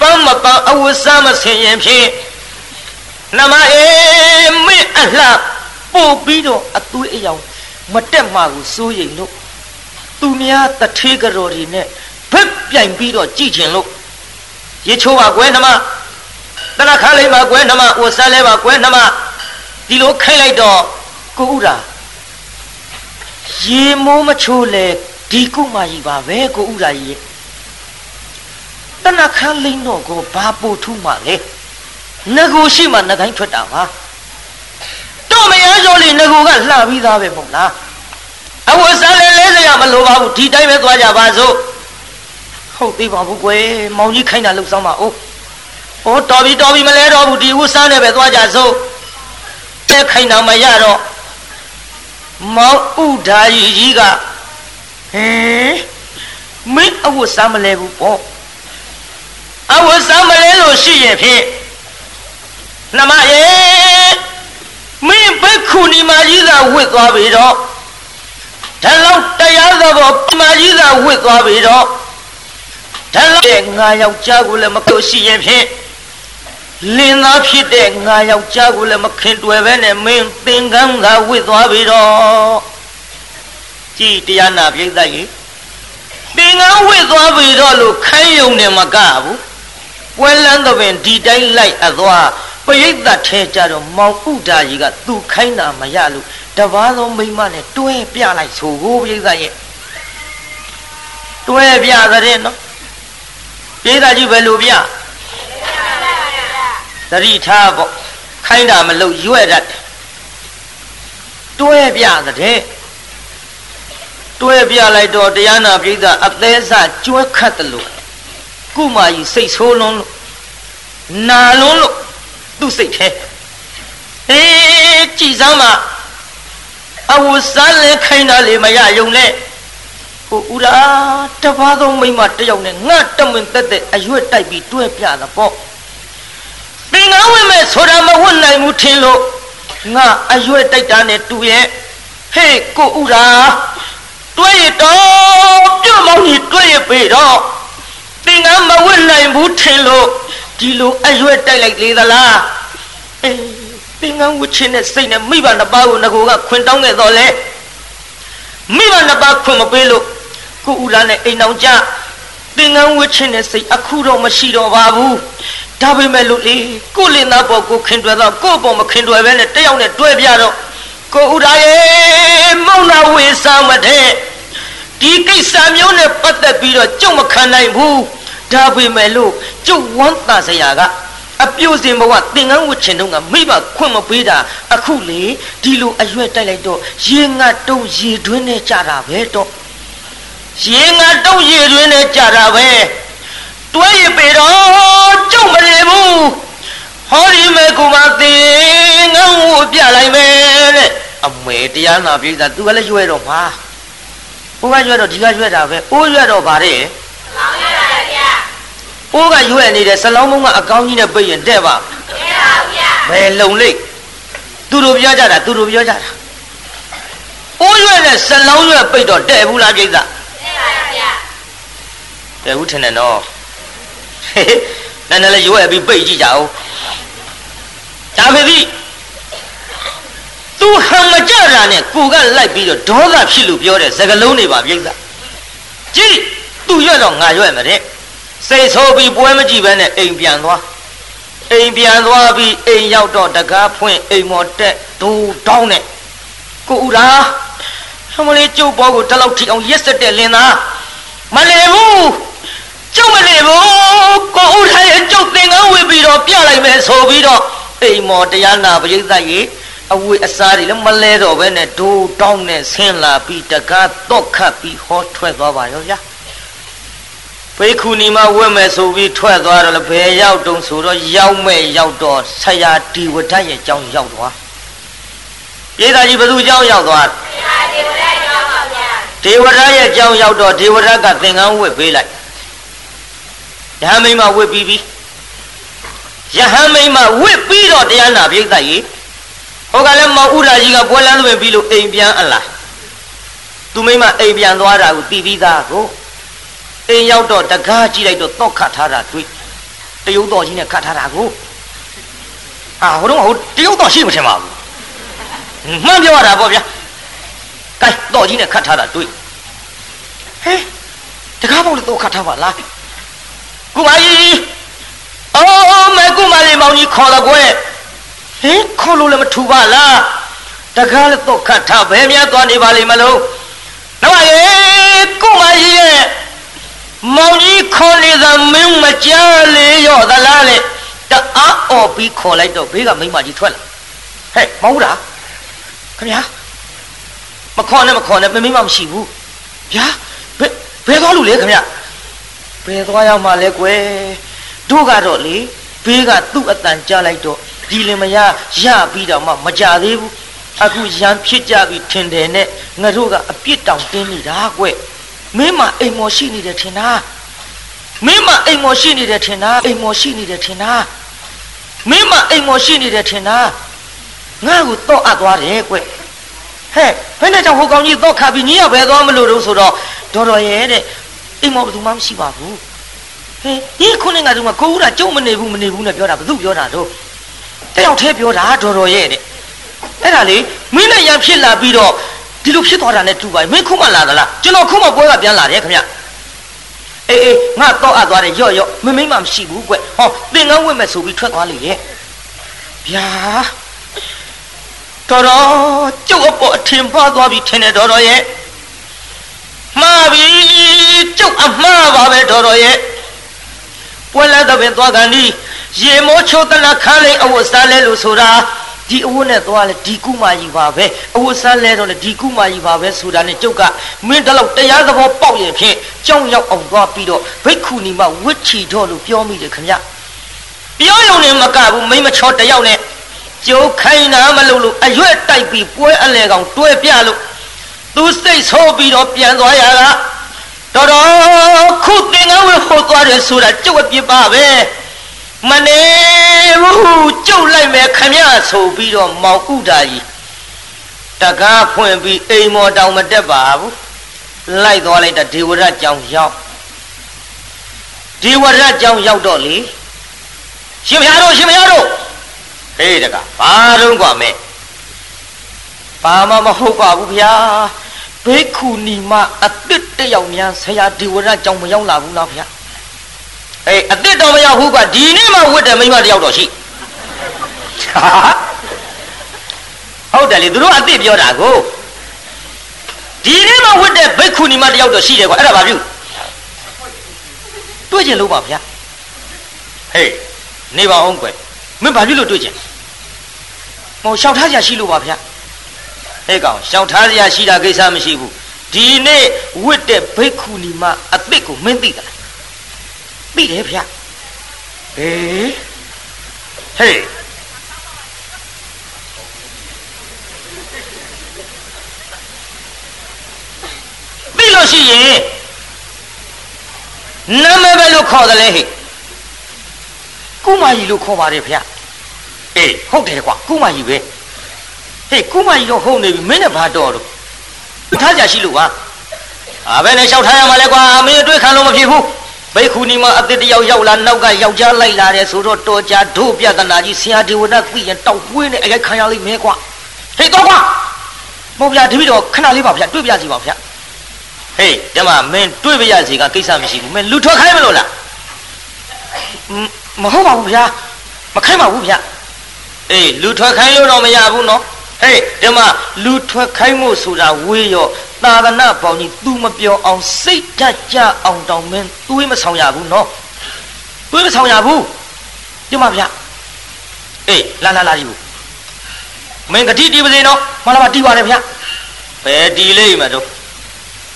ပန်းမပန်းအဝတ်စားမဆင်ရင်ဖြင့်နမအေမင်းအလှပို့ပြီးတော့အသွေးအယောင်မတက်မှကိုစိုးရိမ်လို့သူများတထေးကြော်တွေနဲ့ဘက်ပြိုင်ပြီးတော့ကြည်ချင်လို့ရေချိုးပါကွယ်နမတနခါလေးပါကွယ်နမအိုဆန်းလဲပါကွယ်နမ ဒီလိုခိုင်းလိုက်တော့ကိုဥရာရေမိုးမချိုးလေဒီကုမကြီးပါပဲကိုဥရာကြီးတနခါလိမ့်တော့ကိုဘာပို့ထူးမှလဲငကိုရှိမှငကိုင်းထွက်တာပါတော့မရကျော်လေးငကိုကလှပြီးသားပဲမဟုတ်လားအဝတ်စားလဲလဲစရာမလိုပါဘူးဒီတိုင်းပဲသွားကြပါစို့ဟုတ်သေးပါဘူးကွယ်မောင်ကြီးခိုင်းတာလှုပ်ဆောင်ပါဦးဟောတော်ပြီတော်ပြီမလဲတော့ဘူးဒီဝတ်စားနဲ့ပဲသွားကြစို့ အဲခိုင်းတာမရတော့မောင်ဥဒါကြီးကြီးကဟင်မင်းအဝတ်စားမလဲဘူးပေါ့အဝတ်စားမလဲလို့ရှိရင်ဖြင့်နမယေမင်းဘိက္ခုနီမကြီးသာဝစ်သွားပြီတော့ဓလောက်တရားသဘောပမာကြီးသာဝစ်သွားပြီတော့ဓလောက်ရဲ့ငါယောက်ျားကိုလည်းမကိုရှိရင်ဖြင့် လင်းသားဖြစ်တဲ့ငါယောက်ျားကိုလည်းမခင်တွယ်ပဲနဲ့မင်းသင်္ကန်းသာဝစ်သွားပြီတော့ကြည်တရားနာပြိဿကြီးသင်္ကန်းဝစ်သွားပြီတော့လို့ခိုင်းယုံနေမကဘူးပွဲလန်းသဘင်ဒီတိုင်းလိုက်အသွားပရိသတ်ထဲကြတော့မောင်ဥဒါကြီးကသူ့ခိုင်းတာမရလို့တပားသောမိမနဲ့တွဲပြလိုက်ဆိုကိုပရိသတ်ရဲ့တွဲပြတဲ့နော်ပရိသတ်ကြီးဘယ်လိုပြ သတိထားပေါ့ခိုင်းတာမလို့ရွဲ့တတ်တွဲပြတဲ့တွဲပြလိုက်တော့တရားနာပရိသတ်အသေးစားကျွဲခတ်တယ်လို့ကုမာကြီးစိတ်ဆိုးလွန်းလို့နာလွန်းလို့သူ့စိတ်ထဲအေးကြည်စမ်းမှာအဝစားလဲခိုင်းတာလေမရယုံနဲ့ဟိုဥရာတပါးသောမိမတယောက်နဲ့ငါတမင်တက်တဲ့အရွက်တိုက်ပြီးတွဲပြတာပေါ့ ပင်ငါဝင်မဲ့ဆိုတာမဝတ်နိုင်ဘူးထင်လို့ငါအရွက်တိုက်တာနဲ့တူရဲ့ဟေးကိုဥရာတွဲရတော့ပြုတ်မောင်းကြီးတွဲရပေတော့ပင်ငါမဝတ်နိုင်ဘူးထင်လို့ဒီလိုအရွက်တိုက်လိုက်လေသလားအေးပင်ငါဝတ်ချင်းနဲ့စိတ်နဲ့မိဘနှစ်ပါးကိုငကိုကခွင်တောင်းခဲ့တော့လေမိဘနှစ်ပါးခွင်မပေးလို့ကိုဥရာနဲ့အိမ်အောင်ကြသင်္ကန်းဝှချင်းတဲ့စိတ်အခုတော့မရှိတော့ပါဘူး ဒါပေမဲ့လို့လေကိုလင်သားပေါ်ကိုခင်တွယ်တော့ကိုပေါ်မခင်တွယ်ပဲနဲ့တယောက်နဲ့တွဲပြတော့ကိုဥရာရဲ့မုံနာဝေစားမတဲ့ဒီကိစ္စမျိုးနဲ့ပတ်သက်ပြီးတော့ကြုံမခံနိုင်ဘူးဒါပေမဲ့လို့ကျုပ်ဝမ်းသာစရာကအပြုတ်စင်ဘဝသင်္ကန်းဝှချင်တော့ကမိဘခွင့်မပေးတာအခုလေဒီလိုအရွက်တိုက်လိုက်တော့ရေငတ်တုံးရေတွင်းနဲ့ကြတာပဲတော့ရေငါတုံးရည်တွင်နဲ့ကြတာပဲ တွဲရပေတော့ကြုံမလေဘူးဟောဒီမဲ့ကူမသိငန်းကိုပြလိုက်မယ်တဲ့အမေတရားနာပြည်သားသူကလည်းရွဲတော့မှာဘိုးကရွဲတော့ဒီကရွဲတာပဲအိုးရွဲတော့ဗါတဲ့
လောင်းရပါဗျာ
အိုးကရွဲနေတယ်စလောင်းမုံကအကောင်းကြီးနဲ့ပိတ်ရင်တဲ့ပါ
တဲ့ပါဗျာ
ဘယ်လုံလိမ့်သူတို့ပြောကြတာသူတို့ပြောကြတာအိုးရွဲနဲ့စလောင်းရွဲပိတ်တော့တဲ့ဘူးလားပြည်သားတဲ့ဦးထင်တယ်နော် နည်းနည်းလေးရွယ်ပြီးပိတ်ကြည့်ကြအောင်ဒါပေပြီသူဟံမကြတာနဲ့ကိုကလိုက်ပြီးတော့ဒေါသဖြစ်လို့ပြောတဲ့စကလုံးတွေပါပြိဿကြည့်သူရွက်တော့ငါရွက်မယ်တဲ့စိတ်ဆိုးပြီးပွဲမကြည့်ဘဲနဲ့အိမ်ပြန်သွားအိမ်ပြန်သွားပြီးအိမ်ရောက်တော့တကားဖွင့်အိမ်မော်တက်ဒူတောင်းနဲ့ကိုဦးရာဟမလေးကျုပ်ဘောကိုတလောက်ထိအောင်ရက်စက်တဲ့လင်းသားမလဲဘူး ကျုပ်မလဲဘူးကိုဦးထိုင်အကျုပ်သင်္ကန်းဝေပြီးတော့ပြလိုက်မယ်ဆိုပြီးတော့အိမ်မော်တရားနာပရိသတ်ကြီးအဝေအစားတွေလည်းမလဲတော့ဘဲနဲ့ဒိုးတောင်းနဲ့ဆင်းလာပြီးတကားတော့ခတ်ပြီးဟောထွက်သွားပါရောဗျာဘေခုနီမဝက်မယ်ဆိုပြီးထွက်သွားတော့လည်းဘယ်ရောက်တုံဆိုတော့ရောက်မဲ့ရောက်တော့ဆရာဒီဝဒရဲ့အကြောင်းရောက်သွားပြေးသားကြီးဘယ်သူအကြောင်းရောက်သွားဆရာဒီဝဒရောက်ပါဗျာဒေဝရရဲ့အကြောင်းရောက်တော့ဒေဝရကသင်္ကန်းဝတ်ပေးလိုက် ယဟန်မိမဝတ်ပြီးပြီယဟန်မိမဝတ်ပြီးတော့တရားနာပြိဿကြီးဟိုကလည်းမောင်ဥရာကြီးကပွဲလန်းသွင်းပြီးလို့အိမ်ပြန်အလားသူမိမအိမ်ပြန်သွားတာကိုတီးပြီးသားကိုအိမ်ရောက်တော့တကားကြည့်လိုက်တော့တော့ခတ်ထားတာတွေ့တရုတ်တော်ကြီးနဲ့ခတ်ထားတာကိုဟာဟိုတော့ဟိုတရုတ်တော်ရှိမထင်ပါဘူးမှန်ပြောရတာပေါ့ဗျာကဲတော့ကြီးနဲ့ခတ်ထားတာတွေ့ဟဲတကားပေါက်လည်းတော့ခတ်ထားပါလား ကုမကြီးအော်မဲကုမလေးမောင်ကြီးခေါ်တော့ကွယ်ဟင်ခေါ်လို့လည်းမထူပါလားတကားလည်းတော့ခတ်ထားဘယ်များသွားနေပါလိမ့်မလို့တော့ရေကုမကြီးရဲ့မောင်ကြီးခေါ်နေသမင်းမကြားလေရော့သလားလေတအားអော်ပြီးခေါ်လိုက်တော့ဘေးကမိမကြီးထွက်လာဟဲ့မောင်ဦးလားခင်ဗျာမခေါ်နဲ့မခေါ်နဲ့မင်းမမရှိဘူးဗျာဘယ်ဘယ်သွားလို့လဲခင်ဗျ ဘယ်သွားရောက်မှလဲကွယ်တို့ကတော့လေဘေးကသူ့အတန်ကြားလိုက်တော့ဒီလင်မယားရပြီးတော့မှမကြသေးဘူးအခုရန်ဖြစ်ကြပြီထင်တယ်နဲ့ငါတို့ကအပြစ်တောင်တင်းနေတာကွမင်းမအိမ်မော်ရှိနေတယ်ထင်တာမင်းမအိမ်မော်ရှိနေတယ်ထင်တာအိမ်မော်ရှိနေတယ်ထင်တာမင်းမအိမ်မော်ရှိနေတယ်ထင်တာငါ့ကိုတော့အပ်သွားတယ်ကွဟဲ့ဘယ်နဲ့ကြောင့်ဟိုကောင်ကြီးတော့ခါပြီးညီရဘဲသွားမလို့တော့ဆိုတော့တော်တော်ရဲ့တဲ့ အိမ်မော်ဘယ်သူမှမရှိပါဘူးဟဲ့ဒီခုနေငါတို့ကကိုဦးကကြုံမနေဘူးမနေဘူးနဲ့ပြောတာဘယ်သူပြောတာတော့တယောက်တည်းပြောတာတော်တော်ရဲ့တဲ့အဲ့ဒါလေမင်းနဲ့ရံဖြစ်လာပြီးတော့ဒီလိုဖြစ်သွားတာနဲ့တူပါမင်းခုမှလာသလားကျွန်တော်ခုမှပွဲကပြန်လာတယ်ခင်ဗျအေးအေးငါတော့အပ်သွားတယ်ရော့ရော့မမိမမရှိဘူးကွဟောသင်္ကန်းဝင့်မဲ့ဆိုပြီးထွက်သွားလေရဲ့ဗျာတော်တော်ကျုပ်အပေါ်အထင်ပါသွားပြီထင်တယ်တော်တော်ရဲ့ မှားပြီကျုပ်အမှားပါပဲတော်တော်ရဲ့ပွဲလာတော့ပင်သွားကန်ဒီရေမိုးချိုးတနာခန်းလေးအဝတ်စားလဲလို့ဆိုတာဒီအဝတ်နဲ့သွားလဲဒီကုမာကြီးပါပဲအဝတ်စားလဲတော့လဲဒီကုမာကြီးပါပဲဆိုတာနဲ့ကျုပ်ကမင်းတလောက်တရားသဘောပေါက်ရင်ဖြင့်ကြောင်းရောက်အောင်သွားပြီးတော့ဘိက္ခုနီမဝစ်ချီတော့လို့ပြောမိတယ်ခင်ဗျပြောရုံနဲ့မကဘူးမိမချောတယောက်နဲ့ကျိုးခိုင်းတာမလို့လို့အရွက်တိုက်ပြီးပွဲအလဲကောင်တွဲပြလို့ သူစိတ်ဆိုးပြီးတော့ပြန်သွားရတာတော်တော်ခုသင်္ကန်းဝဲဟိုသွားတယ်ဆိုတာကြုတ်အပြစ်ပါပဲမနေဘူးကြုတ်လိုက်မယ်ခမရဆိုပြီးတော့မောင်ဥဒါကြီးတကားဖွင့်ပြီးအိမ်မော်တောင်မတက်ပါဘူးလိုက်သွားလိုက်တာဒေဝရကြောင်ရောက်ဒေဝရကြောင်ရောက်တော့လေရှင်မရတို့ရှင်မရတို့ဟေးတကားဘာတော့กว่าမဲ ဘာမှမဟုတ်ပါဘူးဗျာဘေခုနီမအစ်စ်တယောက်များဆရာဒေဝရကြောင်မရောက်လာဘူးလားဗျာအေးအစ်စ်တော့မရောက်ဘူးကဒီနေ့မှဝတ်တယ်မိမတယောက်တော့ရှိဟုတ်တယ်လေသူတို့အစ်စ်ပြောတာကိုဒီနေ့မှဝတ်တဲ့ဘိက္ခုနီမတယောက်တော့ရှိတယ်ကွာအဲ့ဒါဘာပြုတွေ့ကျင်လို့ပါဗျာဟေးနေပါအောင်ကွယ်မင်းဘာပြုလို့တွေ့ကျင်မောရှောက်ထားကြရှိလို့ပါဗျာ ဟဲ့ကောင်ရှောက်ထားကြရှိတာကိစ္စမရှိဘူးဒီနေ့ဝတ်တဲ့ဘိက္ခုနီမအစ်စ်ကိုမင်းသိတာသိတယ်ဗျာဟေးဟေးသိလို့ရှိရင်နာမည်ပဲလို့ခေါ်တယ်လေဟဲ့ကုမာကြီးလို့ခေါ်ပါတယ်ဗျအေးဟုတ်တယ်ကွာကုမာကြီးပဲ ဟေးကုမာကြီးတော့ဟုတ်နေပြီမင်းနဲ့ဘာတော်တော့ထားကြရှိလို့ပါအာဘယ်နဲ့လျှောက်ထားရမှာလဲကွာမင်းအတွေ့ခံလို့မဖြစ်ဘူးဘိက္ခုနီမအစ်တယောက်ရောက်လာနောက်ကယောက်ျားလိုက်လာတယ်ဆိုတော့တော်ကြဒုပြဒနာကြီးဆရာဒီဝဒသိရင်တောက်ပွေးနဲ့အရိုက်ခံရလိမ့်မယ်ကွာဟေးတော့ကွာမဟုတ်ဗျာတပည့်တော်ခဏလေးပါဗျာတွေ့ပြစီပါဗျာဟေးဓမ္မမင်းတွေ့ပြရစီကကိစ္စမရှိဘူးမင်းလူထွက်ခိုင်းမလို့လားမဟုတ်ပါဘူးဗျာမခိုင်းပါဘူးဗျာအေးလူထွက်ခိုင်းလို့တော့မရဘူးနော် ဟေးဓမ္မလူထွက်ခိုင်းမှုဆိုတာဝေးရောသာသနာပေါင်းကြီး तू မပြောအောင်စိတ်ဓာတ်ကြအောင်တောင်းမင်းတွေးမဆောင်ရဘူးနော်တွေးမဆောင်ရဘူးဓမ္မဗျာအေးလာလာလာဒီဘူးမင်းဂတိတီးပါစေနော်မလာပါတီးပါတယ်ဗျာဘယ်တီးလိမ့်မှာတော့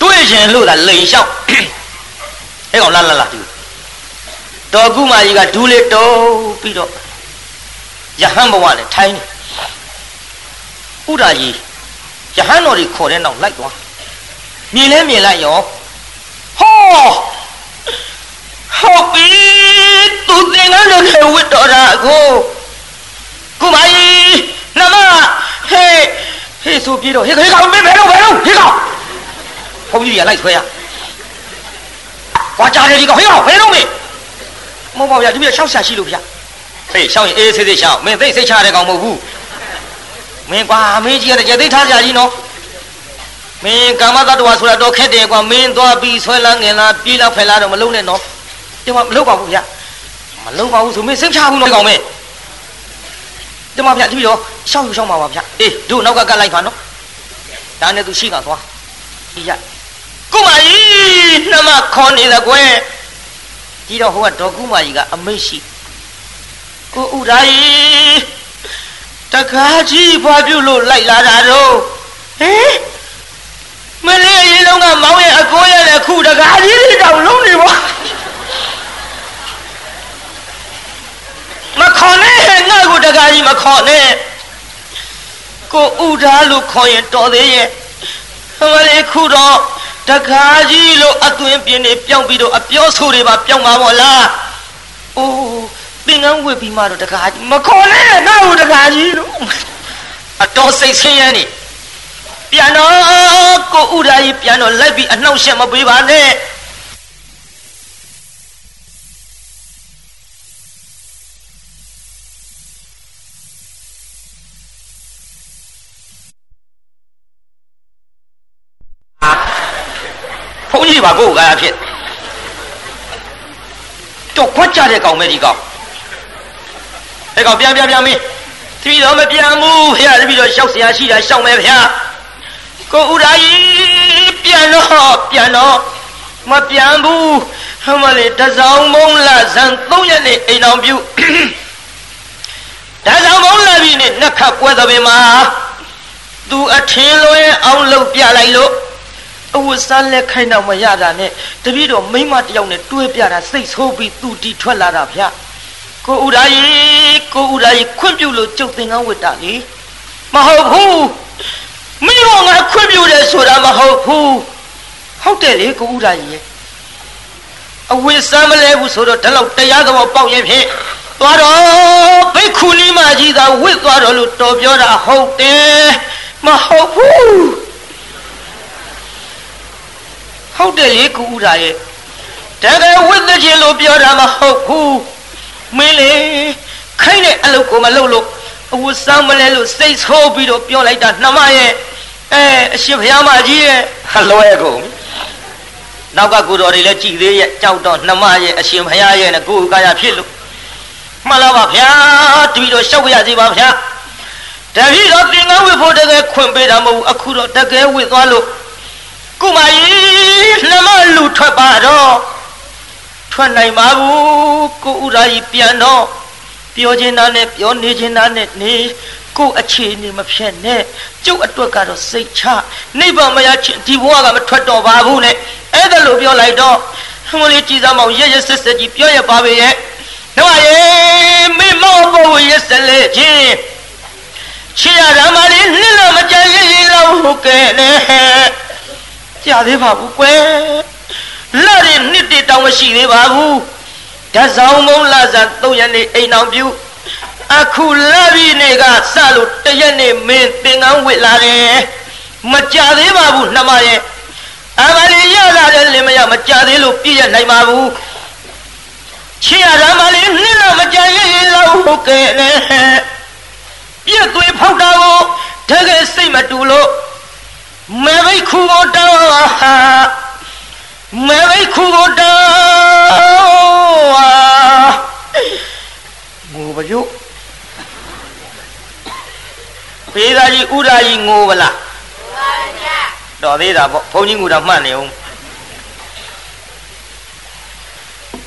တွေးခြင်းလို့သာလိန်လျှောက်ဟဲ့ကောင်လာလာလာတီးတော်ကုမာကြီးကဒူးလေးတုံးပြီးတော့ယဟန်ဘဝနဲ့ထိုင်းနေ ဥဒ္ဒါကြီးယဟန်တော်ကြီးခေါ်တဲ့နောက်လိုက်သွားမြင်လဲမြင်လိုက်ရောဟောဟုတ်ပြီသူသင်္ကန်းတွေဝတ်တော်တာကိုကုမာကြီးနမဟေးဟေးဆိုပြေတော့ဟေးခေကောင်မင်းဘယ်တော့ဘယ်တော့ဟေးကောင်ဘုန်းကြီးကလိုက်ဆွဲရကွာကြားတယ်ဒီကောင်ဟေးကောင်ဘယ်တော့မင်းမဟုတ်ပါဗျာဒီပြရှောက်ရှာရှိလို့ဗျာဟေးရှောက်ရင်အေးဆေးဆေးရှောက်မင်းသိစိတ်ချတဲ့ကောင်မဟုတ်ဘူး မင်းကွာမင်းကြီးကကြက်သိထားကြကြီးနော်မင်းကာမတ္တဝါဆိုတာတော့ခက်တယ်ကွာမင်းသွားပြီးဆွဲလာငင်လာပြေးလာဖယ်လာတော့မလုံးနဲ့နော်ဒီမှာမလုံးပါဘူးဗျာမလုံးပါဘူးဆိုမင်းစိတ်ချဘူးနော်ကောင်မင်းဒီမှာဗျာဒီပြီးတော့ရှောက်ယူရှောက်မှာပါဗျာအေးတို့နောက်ကကတ်လိုက်ပါနော်ဒါနဲ့သူရှိကသွားဒီရကုမာကြီးနှမခေါ်နေတယ်ကွယ်ကြီးတော့ဟိုကဒေါ်ကုမာကြီးကအမိတ်ရှိကိုဥဒါကြီး တကားကြီးဘာပြုလို့လိုက်လာတာတော့ဟင်မလေးအရင်လုံးကမောင်းရဲ့အကိုရဲ့လည်းခုတကားကြီးတွေတောင်လုံးနေပါမခေါ်နဲ့ငါ့ကိုတကားကြီးမခေါ်နဲ့ကိုဥဒါလို့ခေါ်ရင်တော်သေးရဲ့မလေးခုတော့တကားကြီးလို့အသွင်ပြင်းနေပြောင်းပြီးတော့အပြောဆိုတွေပါပြောင်းပါမို့လားအိုး သင်္ကန်းဝတ်ပြီးမှတော့တကားကြီးမခေါ်နဲ့ငါ့ကိုတကားကြီးလို့အတော်စိတ်ဆင်းရဲနေပြန်တော့ကိုဥဒါကြီးပြန်တော့လိုက်ပြီးအနှောက်ရှက်မပေးပါနဲ့ဘုန်းကြီးပါကိုယ်ကားဖြစ်တော့ခွက်ကြတဲ့ကောင်ပဲဒီကောင် အဲ့ကောင်ပြန်ပြန်ပြန်မင်းတပည့်တော်မပြန်ဘူးဖះတပည့်တော်ရှောက်เสียရှိတာရှောက်မယ်ဖះကိုဥဒါကြီးပြန်တော့ပြန်တော့မပြန်ဘူးဟမလေးတစောင်းမုံလာဇန်3ရက်နေ့အိမ်တော်ပြုတစောင်းမုံလာပြီနဲ့နှက်ခတ်ပွဲတော်ပင်မှာသူအထင်းလွဲအောင်လုပ်ပြလိုက်လို့အဝတ်စားလက်ခိုင်းတော့မရတာနဲ့တပည့်တော်မိမတယောက်နဲ့တွဲပြတာစိတ်ဆိုးပြီးသူတီထွက်လာတာဗျ ကိုဥဒါကြီးကိုဥရာကြီးခွင့်ပြုလို့ကျုပ်သင်္ကန်းဝတ်တာလေမဟုတ်ဘူးမင်းတို့ငါခွင့်ပြုတယ်ဆိုတာမဟုတ်ဘူးဟုတ်တယ်လေကိုဥရာကြီးရဲ့အဝိစမ်းမလဲဘူးဆိုတော့ဒီလောက်တရားသဘောပေါက်ရဲ့ဖြင့်သွားတော့ဘိက္ခုနီမကြီးသာဝစ်သွားတော့လို့တော်ပြောတာဟုတ်တယ်မဟုတ်ဘူးဟုတ်တယ်လေကိုဥရာရဲ့တကယ်ဝစ်သခြင်းလို့ပြောတာမဟုတ်ဘူး မင်းလေခိုင်းတဲ့အလုပ်ကိုမလုပ်လို့အဝတ်စမ်းမလဲလို့စိတ်ဆိုးပြီးတော့ပြောလိုက်တာနှမရဲ့အဲအရှင်ဘုရားမကြီးရဲ့ဟလွဲကုန်နောက်ကကိုတော်တွေလည်းကြည်သေးရဲ့ကြောက်တော့နှမရဲ့အရှင်ဘုရားရဲ့နဲ့ကိုယ်ကာယဖြစ်လို့မှန်လားပါဗျာတပည့်တော်ရှောက်ရစီပါဗျာတပည့်တော်သင်္ကန်းဝတ်ဖို့တကယ်ခွင့်ပေးတာမဟုတ်ဘူးအခုတော့တကယ်ဝတ်သွားလို့ကုမကြီးနှမလူထွက်ပါတော့ ထွက်နိုင်ပါဘူးကိုဥရာကြီးပြန်တော့ပြောခြင်းသားနဲ့ပြောနေခြင်းသားနဲ့နေကိုအခြေအနေမဖြစ်နဲ့ကျုပ်အတွက်ကတော့စိတ်ချနိဗ္ဗာန်မရချင်းဒီဘဝကမထွက်တော့ပါဘူးနဲ့အဲ့ဒါလို့ပြောလိုက်တော့ဟိုလေးကြည်စားမောင်ရရဆက်ဆက်ကြီးပြောရပါပဲရဲ့တော့ရေမိမောဘဝရစလေချင်းချီရဓမ္မလေးနှစ်လမကြရရလောက်ဟုတ်ကဲ့လေကြာသေးပါဘူးကွယ် လာရင်နှစ်တတောင်မရှိသေးပါဘူးဓဆောင်မုံလာစား၃ရက်နေအိမ်အောင်ပြုအခုလာပြီနေကစလို့တရက်နေမင်းသင်္ကန်းဝစ်လာတယ်မကြသေးပါဘူးနှမရဲ့အမလီရလာတယ်လင်မရမကြသေးလို့ပြည့်ရနိုင်ပါဘူးချီရဓမ္မလေးနှစ်လောက်မကြရရင်လောက်ဟုတ်ကဲ့လေပြည့်သွေးဖောက်တာကိုတကယ်စိတ်မတူလို့မေဘိခုကိုတောင်းဟာ မေဘိခုကိုတောင်းဟာငိုပါစို့ဖေးသားကြီးဥရာကြီးငိုပါလား
ပါဗျာ
တော်သေးတာပေါ့ဘုန်းကြီးငူတော့မှတ်နေအောင်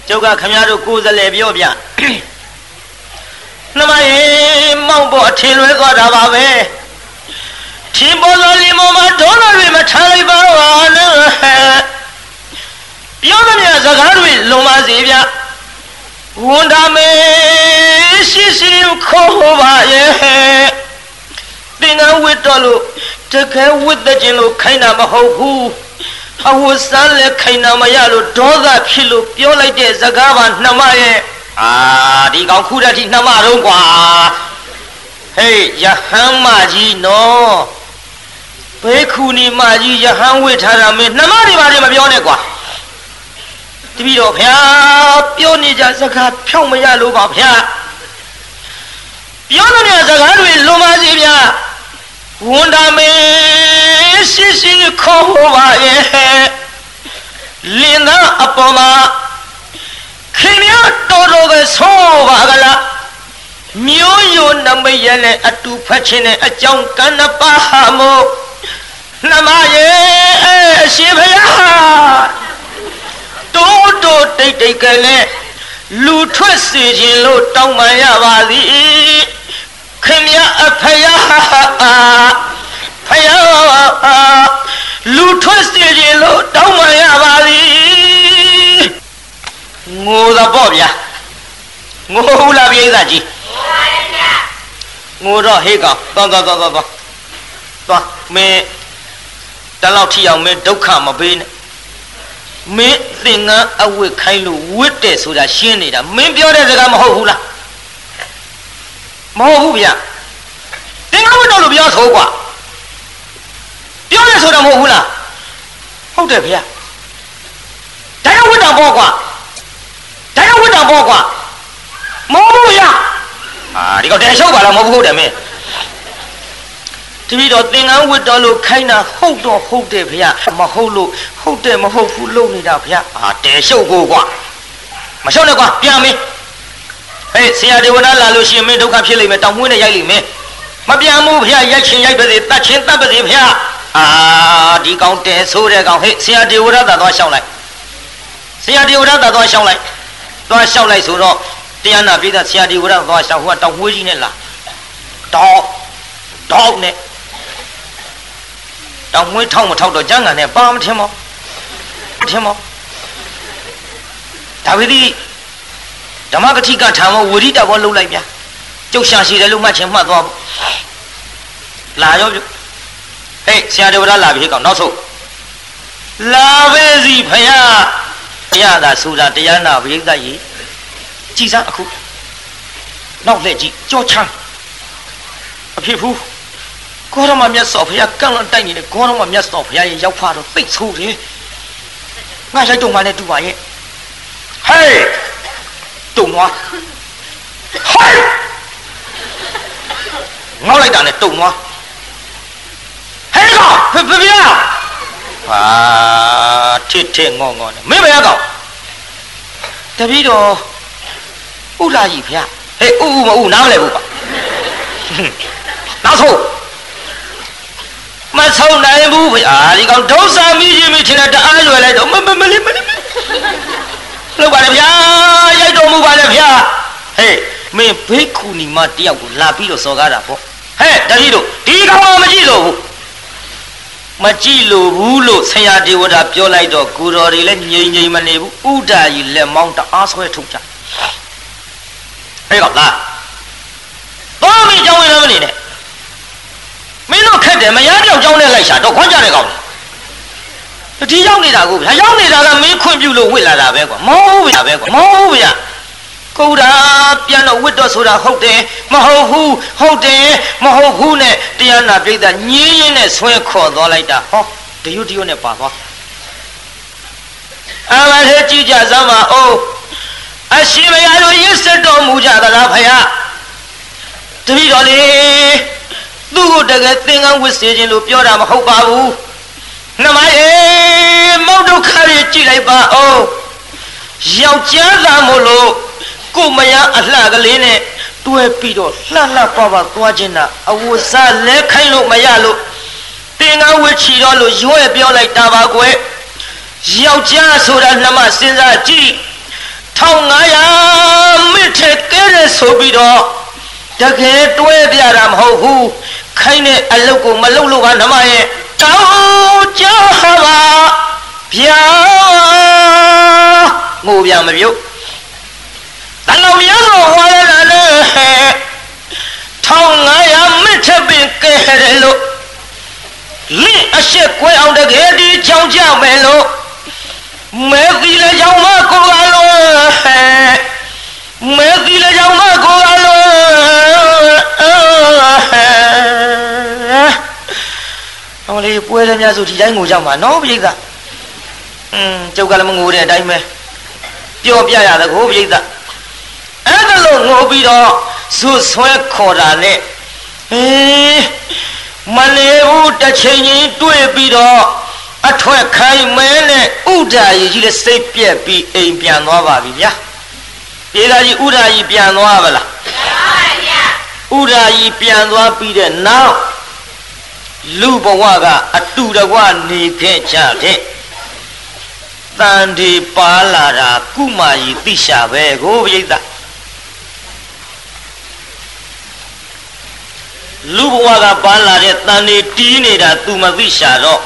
ကျုပ်ကခမရတို့ကိုယ်စလဲပြောပြနှမရေမောက်ပေါ်ထင်လွဲသွားတာပါပဲထင်ပေါ်လို့လီမောမှာဒေါ်လာတွေမထားလိုက်ပါဘူးနဲ့ ပြောသမျှစကားတွေလုံပါစေဗျဝန်တာမေရှိရှိခေါ်ပါရဲ့သင်္ကန်းဝတ်တော်လို့တကယ်ဝတ်တဲ့ခြင်းလို့ခိုင်းတာမဟုတ်ဘူးအဝတ်စားလဲခိုင်နာမရလို့ဒေါသဖြစ်လို့ပြောလိုက်တဲ့စကားပါနှမရဲ့အာဒီကောင်ခုတည်းထိနှမတော့ကွာဟေးယဟန်မကြီးနော်ဘေခုနီမကြီးယဟန်ဝိထားတာမင်းနှမတွေပါလေမပြောနဲ့ကွာ တပည့်တော်ဗျာပြောနေကြစကားဖြောင်းမရလို့ပါဗျာပြောတဲ့စကားတွေလွန်ပါစေဗျာဝန်တာမေရှိရှိခေါ်ပါရဲ့လင်းသားအပေါ်မှာခင်ဗျာတော်တော်ပဲဆိုပါကလားမျိုးယိုနမရနဲ့အတူဖတ်ခြင်းနဲ့အကြောင်းကဏ္ဍပါမို့နှမရဲ့အရှင်ဘုရားတိုး တိုးတိတ်တိတ်ကလေးလူထွက်စေခြင်းလို့တောင်းပန်ရပါသည်ခင်ဗျအဖယားဖယားလူထွက်စေခြင်းလို့တောင်းပန်ရပါသည်ငိုတာပေါ့ဗျာငိုဘူးလားပြိဿကြီးငိုတော့ဟေးကောင်သွားသွားသွားသွားသွားသွားမင်းတလောက်ထိအောင်မင်းဒုက္ခမပေးနဲ့ မင်းသင်္ကန်းအဝတ်ခိုင်းလို့ဝတ်တယ်ဆိုတာရှင်းနေတာမင်းပြောတဲ့စကားမဟုတ်ဘူးလားမဟုတ်ဘူးဗျာသင်္ကန်းဝတ်တော့လို့ပြောဆိုကွာပြောတယ်ဆိုတာမဟုတ်ဘူးလားဟုတ်တယ်ဗျာဒါကြောင့်ဝတ်တာပေါ့ကွာဒါကြောင့်ဝတ်တာပေါ့ကွာမဟုတ်ဘူးဗျာအာဒီကောင်တဲရှုပ်ပါလားမဟုတ်ဘူးဟုတ်တယ်မင်း တပည့်တော်သင်္ကန်းဝတ်တော်လို့ခိုင်းတာဟုတ်တော့ဟုတ်တယ်ဗျာမဟုတ်လို့ဟုတ်တယ်မဟုတ်ဘူးလုံနေတာဗျာအာတဲရှုပ်ကိုကွာမရှုပ်နဲ့ကွာပြန်မင်းဟေးဆရာဒေဝနာလာလို့ရှိရင်မင်းဒုက္ခဖြစ်လိမ့်မယ်တောင်မွေးနဲ့ရိုက်လိမ့်မယ်မပြန်ဘူးဗျာရိုက်ချင်ရိုက်ပါစေတတ်ချင်တတ်ပါစေဗျာအာဒီကောင်တဲဆိုးတဲ့ကောင်ဟေးဆရာဒေဝရသာသွားရှောင်းလိုက်ဆရာဒေဝရသာသွားရှောင်းလိုက်သွားရှောင်းလိုက်ဆိုတော့တရားနာပိသဆရာဒေဝရသွားရှောင်းဟိုကတောင်မွေးကြီးနဲ့လာတော့တော့နဲ့ တောင်မွေးထောက်မထောက်တော့ကျန်းကန်နဲ့ပါမထင်မောထင်မောဒါဝိသီဓမ္မကတိကထာမဝိရိတဘောလှုပ်လိုက်ဗျာကျုပ်ရှာရှိတယ်လို့မှတ်ချင်မှတ်သွားဖို့လာရောပြုဟေးဆရာတော်ဗလားလာပြီကောင်နောက်ဆုံးလာပဲစီဖယားဘုရားသာဆိုတာတရားနာပရိသတ်ကြီးကြည်စမ်းအခုနောက်လက်ကြီးကြောချမ်းအဖြစ်ဘူး ကောရမမြတ်စွာဘုရားကန့်လန့်တိုက်နေတဲ့ကောရမမြတ်စွာဘုရားရဲ့ရောက်ဖတော့သိဆိုးတယ်ငါရိုက်တော့မှလည်းတူပါရဲ့ဟေးတုံသွားဟေးငေါက်လိုက်တာနဲ့တုံသွားဟဲ့ကောင်ဖဖဗျာဟာထစ်ထစ်ငေါငေါနဲ့မင်းဘယ်ကောင်တပည့်တော်ဥလာကြီးဗျာဟေးဥဥမဥနားမလဲဘူးပါနောက်ဆုံး မဆုံးနိုင်ဘူးဗျာဒီကောင်ဒုစမိကြီးမိထင်တဲ့တအားရွယ်လိုက်တော့မမမလေးမလေးလောက်ပါလေဗျာရိုက်တော်မူပါလေဗျာဟေးမင်းဘေးခုနီမတယောက်ကိုလာပြီးတော့စော်ကားတာပေါ့ဟဲ့တတိတို့ဒီကောင်မကြည့်လို့ဘူးမကြည့်လို့ဘူးလို့ဆရာဒေဝတာပြောလိုက်တော့ကိုတော်တွေလည်းငြိမ်ငြိမ်မနေဘူးဥဒာကြီးလက်မောင်းတအားဆွဲထုတ်ကြဟဲ့ကောင်လားဘာမင်းကြောင်းဝင်လည်းမနေနဲ့ မင်းတို့ခက်တယ်မရပြောက်ကြောင်းနဲ့လိုက်ရှာတော့ခွန်းကြတဲ့ကောင်ဒီရောက်နေတာကိုဗျာရောက်နေတာကမင်းခွင့်ပြုလို့ဝစ်လာတာပဲကွာမဟုတ်ဘူးဗျာပဲကွာမဟုတ်ဘူးဗျာကိုရာပြန်တော့ဝစ်တော့ဆိုတာဟုတ်တယ်မဟုတ်ဘူးဟုတ်တယ်မဟုတ်ဘူးနဲ့တရားနာပြိဿညင်းရင်းနဲ့ဆွဲခေါ်သွားလိုက်တာဟောတရွတ်တရွတ်နဲ့ပါသွားအမလေးကြည်ကြစမ်းပါအိုးအရှင်မရတို့ရစ်စတော်မူကြသလားဖယားတပည့်တော်လေ သူ့ကိုတကယ်သင်္ကန်းဝစ်စေခြင်းလို့ပြောတာမဟုတ်ပါဘူးနှမရေမောက်ဒုက္ခတွေကြည်လိုက်ပါအောင်ယောက်ျားသာမို့လို့ကိုမယအလှကလေးနဲ့တွဲပြီးတော့လှလှပပသွားခြင်းတာအဝဇလဲခိုင်းလို့မရလို့တင်ကားဝစ်ချီတော့လို့ရွဲ့ပြောလိုက်တာပါကွယ်ယောက်ျားဆိုတာနှမစဉ်းစားကြည့်1500မိထက်ကဲတဲ့ဆိုပြီးတော့ တကယ်တွဲပြတာမဟုတ်ဘူးခိုင်းတဲ့အလုတ်ကိုမလုတ်လို့ကနှမရဲ့တောင်းကြပါဗျာငိုပြမပြုတ်တလုံးမြတ်စွာဟောရတာလေ1500မိထက်ပင်ကဲတယ်လို့လင့်အရှိကွဲအောင်တကယ်ဒီချောင်းကြမယ်လို့မဲသီလည်းကြောင့်မကိုကလို့မဲသီလည်းကြောင့်မကိုက ဟောလေပွဲလည်းများဆိုဒီတိုင်းငိုကြမှာနော်ပြိဿอืมကျုပ်ကလည်းမငိုတဲ့အတိုင်းပဲပြောပြရသကိုပြိဿအဲ့ဒါလို့ငိုပြီးတော့ဇွဆွဲခေါ်တာနဲ့ဟေးမနေဘူးတစ်ချိန်ချင်းတွေ့ပြီးတော့အထွက်ခိုင်းမဲနဲ့ဥဒာကြီးကြီးလည်းစိတ်ပြက်ပြီးအိမ်ပြန်သွားပါပြီဗျာပြေသာကြီးဥဒာကြီးပြန်သွားပါလားပြန်ပါဗျာဥဒာကြီးပြန်သွားပြီးတဲ့နောက် လူဘဝကအတူတကွနေခဲ့ကြတဲ့တန်ဒီပါလာတာကုမာကြီးသိရှာပဲကိုပြိဿလူဘဝကပါလာတဲ့တန်ဒီတီးနေတာ तू မသိရှာတော့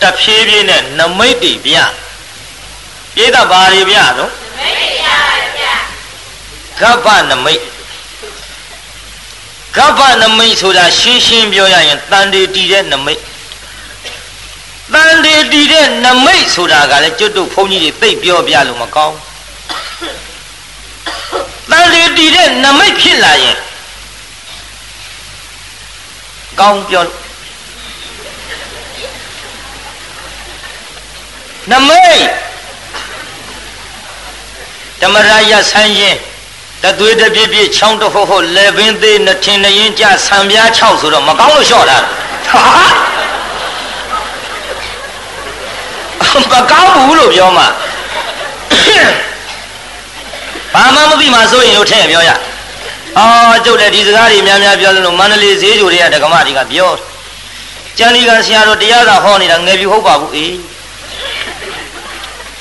တဖြည်းဖြည်းနဲ့နမိတ်တွေပြပြိဿဘာတွေပြတော့နမိတ်ပြပါဗျာကပ္ပနမိတ် ကပ္ပနမိတ်ဆိုတာရှင်းရှင်းပြောရရင်တန်တေတီတဲ့နမိတ်တန်တေတီတဲ့နမိတ်ဆိုတာကလည်းကျွတ်တို့ဘုန်းကြီးတွေသိပြောပြလို့မကောင်းတန်တေတီတဲ့နမိတ်ဖြစ်လာရင်ကောင်းပြောလို့နမိတ်ဓမ္မရာယဆန်းရင် တသွေးတပြည့်ပြည့်ချောင်းတဟုတ်ဟုတ်လေပင်သေးနှထင်နှရင်ကြဆံပြား6ဆိုတော့မကောင်းလို့လျှော့တာမကောင်းဘူးလို့ပြောမှာဘာမှမသိမှဆိုရင်လို့ထည့်ပြောရအော်ကျုပ်လည်းဒီစကားတွေများများပြောလို့မန္တလေးဈေးကြိုတွေကဒကမတွေကပြောကျန်ဒီကဆရာတော်တရားသာဟောနေတာငယ်ပြီဟုတ်ပါဘူးအေး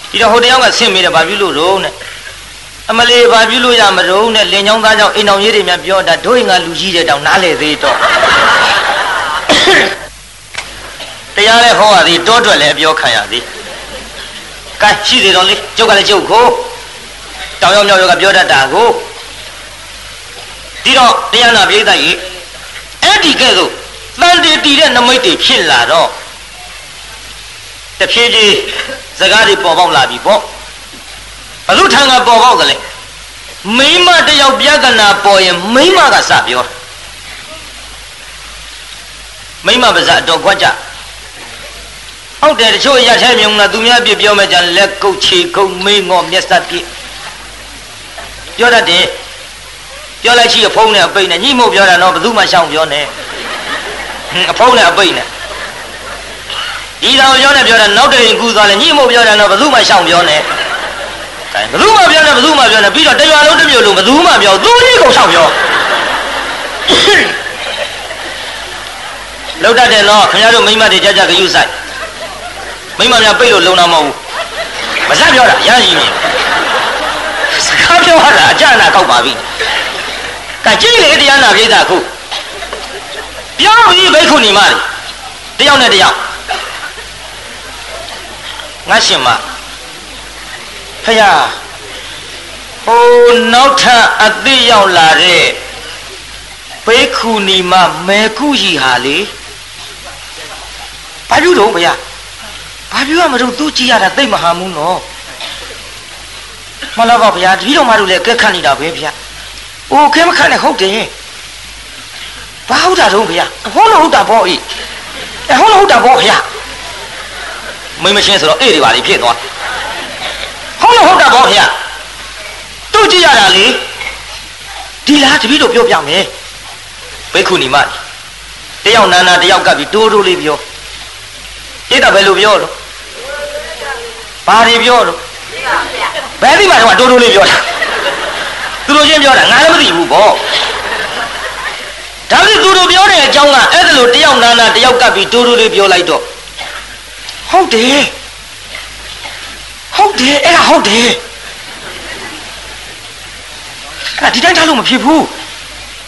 ဒီတော့ဟိုတယောက်ကဆင့်မိတယ်ဘာပြုလို့တော့နဲ့ အမလေးဘာပြုလို့ရမတော့နဲ့လင်ချောင်းသားကြောင့်အိမ်တော်ကြီးတွေများပြောတာတို့ငါလူကြီးတဲ့တောင်နားလေသေးတော့တရားလဲဟောရသည်တောထွက်လဲအပြောခံရသည်ကဲရှိသေးတော့လေကျုပ်ကလည်းကျုပ်ကိုတောင်ရောက်မြောက်ရောက်ကပြောတတ်တာကိုဒီတော့တရားနာပိဋကကြီးအဲ့ဒီကဲ့သို့တန်တီတီတဲ့နမိတ်တွေဖြစ်လာတော့တဖြည်းဖြည်းစကားတွေပေါ်ပေါက်လာပြီပေါ့ ဘု து ထံကပေါ်ပေါက်တယ်လေမိမတယောက်ပြဿနာပေါ်ရင်မိမကစပြောမိမပါဇက်တော့ခွက်ကြဟုတ်တယ်တချို့ရထဲမြုံလာသူများပြပြောမဲ့ကြလက်ကုတ်ချီကုတ်မေးငေါမျက်စပ်ပြပြောတတ်တယ်ပြောလိုက်ရှိအဖုံးနဲ့အပိတ်နဲ့ညှိမို့ပြောတာတော့ဘယ်သူမှရှောင်ပြောနဲ့အဖုံးနဲ့အပိတ်နဲ့ဒီတော်ပြောနေပြောတာနောက်တရင်ကူသွားလဲညှိမို့ပြောတာတော့ဘယ်သူမှရှောင်ပြောနဲ့ ကဲဘယ်သူမှပြောနေဘယ်သူမှပြောနေပြီးတော့တရွာလုံးတစ်မျိုးလုံးဘယ်သူမှပြောသူကြီးကုန်ရှောင်ပြောလောက်တတ်တယ်နော်ခင်ဗျားတို့မိမတွေကြကြဂယုဆိုင်မိမများပိတ်လို့လုံတာမဟုတ်ဘူးမစပြောတာရရှိနေစကားပြောရတာအကြနာကောက်ပါပြီကကြည့်လေတရားနာပြိဿခုပြောပြီးဘိက္ခုနီမတွေတယောက်နဲ့တယောက်ငါရှင်မ ဖယားဟိုနောက်ထပ်အသိရောက်လာတဲ့ဘိက္ခုနီမမဲကုကြီးဟာလေဘာပြုတော့ဘုရားဘာပြုရမလို့သူကြည့်ရတာသိမဟာမှုနော်မလားပါဗျာတပည့်တော်မတို့လည်းကက်ခတ်နေတာပဲဗျာ။အိုခဲမခတ်နဲ့ဟုတ်တယ်။ဘာဟုတ်တာတော့ဗျာ။ဟောလို့ဟုတ်တာပေါ့ဤ။အဲဟောလို့ဟုတ်တာပေါ့ဗျာ။မိမရှင်းဆိုတော့အေးတွေပါလေဖြစ်သွား။ ဟောလို့ဟုတ်တာပေါ့ဗျာ။သူကြည့်ရတာလေ။ဒီလားတပည့်တော်ပြောပြမယ်။ဘိက္ခုနီမတယောက်နာနာတယောက်ကပ်ပြီးတိုးတိုးလေးပြော။တိတ်တာဘယ်လိုပြောတော့။ဘာတွေပြောတော့ဘယ်ဒီမှာတော့တိုးတိုးလေးပြောတာသူတို့ချင်းပြောတာငါလည်းမသိဘူးပေါ့ဒါပြီးသူတို့ပြောတဲ့အကြောင်းကအဲ့ဒါလိုတယောက်နာနာတယောက်ကပ်ပြီးတိုးတိုးလေးပြောလိုက်တော့ဟုတ်တယ် ဟုတ်တယ်အဲ့ဒါဟုတ်တယ်အဲ့ဒါဒီတိုင်းထားလို့မဖြစ်ဘူး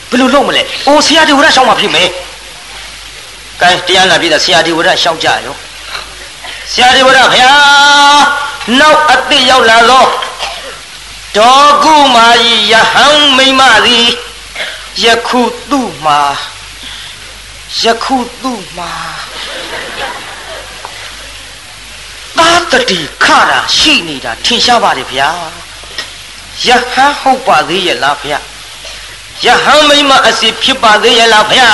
ဘယ်လိုလုပ်မလဲအိုဆရာဒီဝရရှောင်းမှဖြစ်မယ်ကဲတရားနာပြီးသားဆရာဒီဝရရှောင်းကြရောဆရာဒီဝရခင်ဗျာနောက်အသိရောက်လာသောဒေါကုမာကြီးယဟန်မိမသည်ယခုသူ့မှာယခုသူ့မှာ သာတတိခရာရှိနေတာထင်ရှားပါတယ်ဗျာယဟန်ဟုတ်ပါသေးရဲ့လားဗျာယဟန်မိမအစီဖြစ်ပါသေးရဲ့လားဗျာ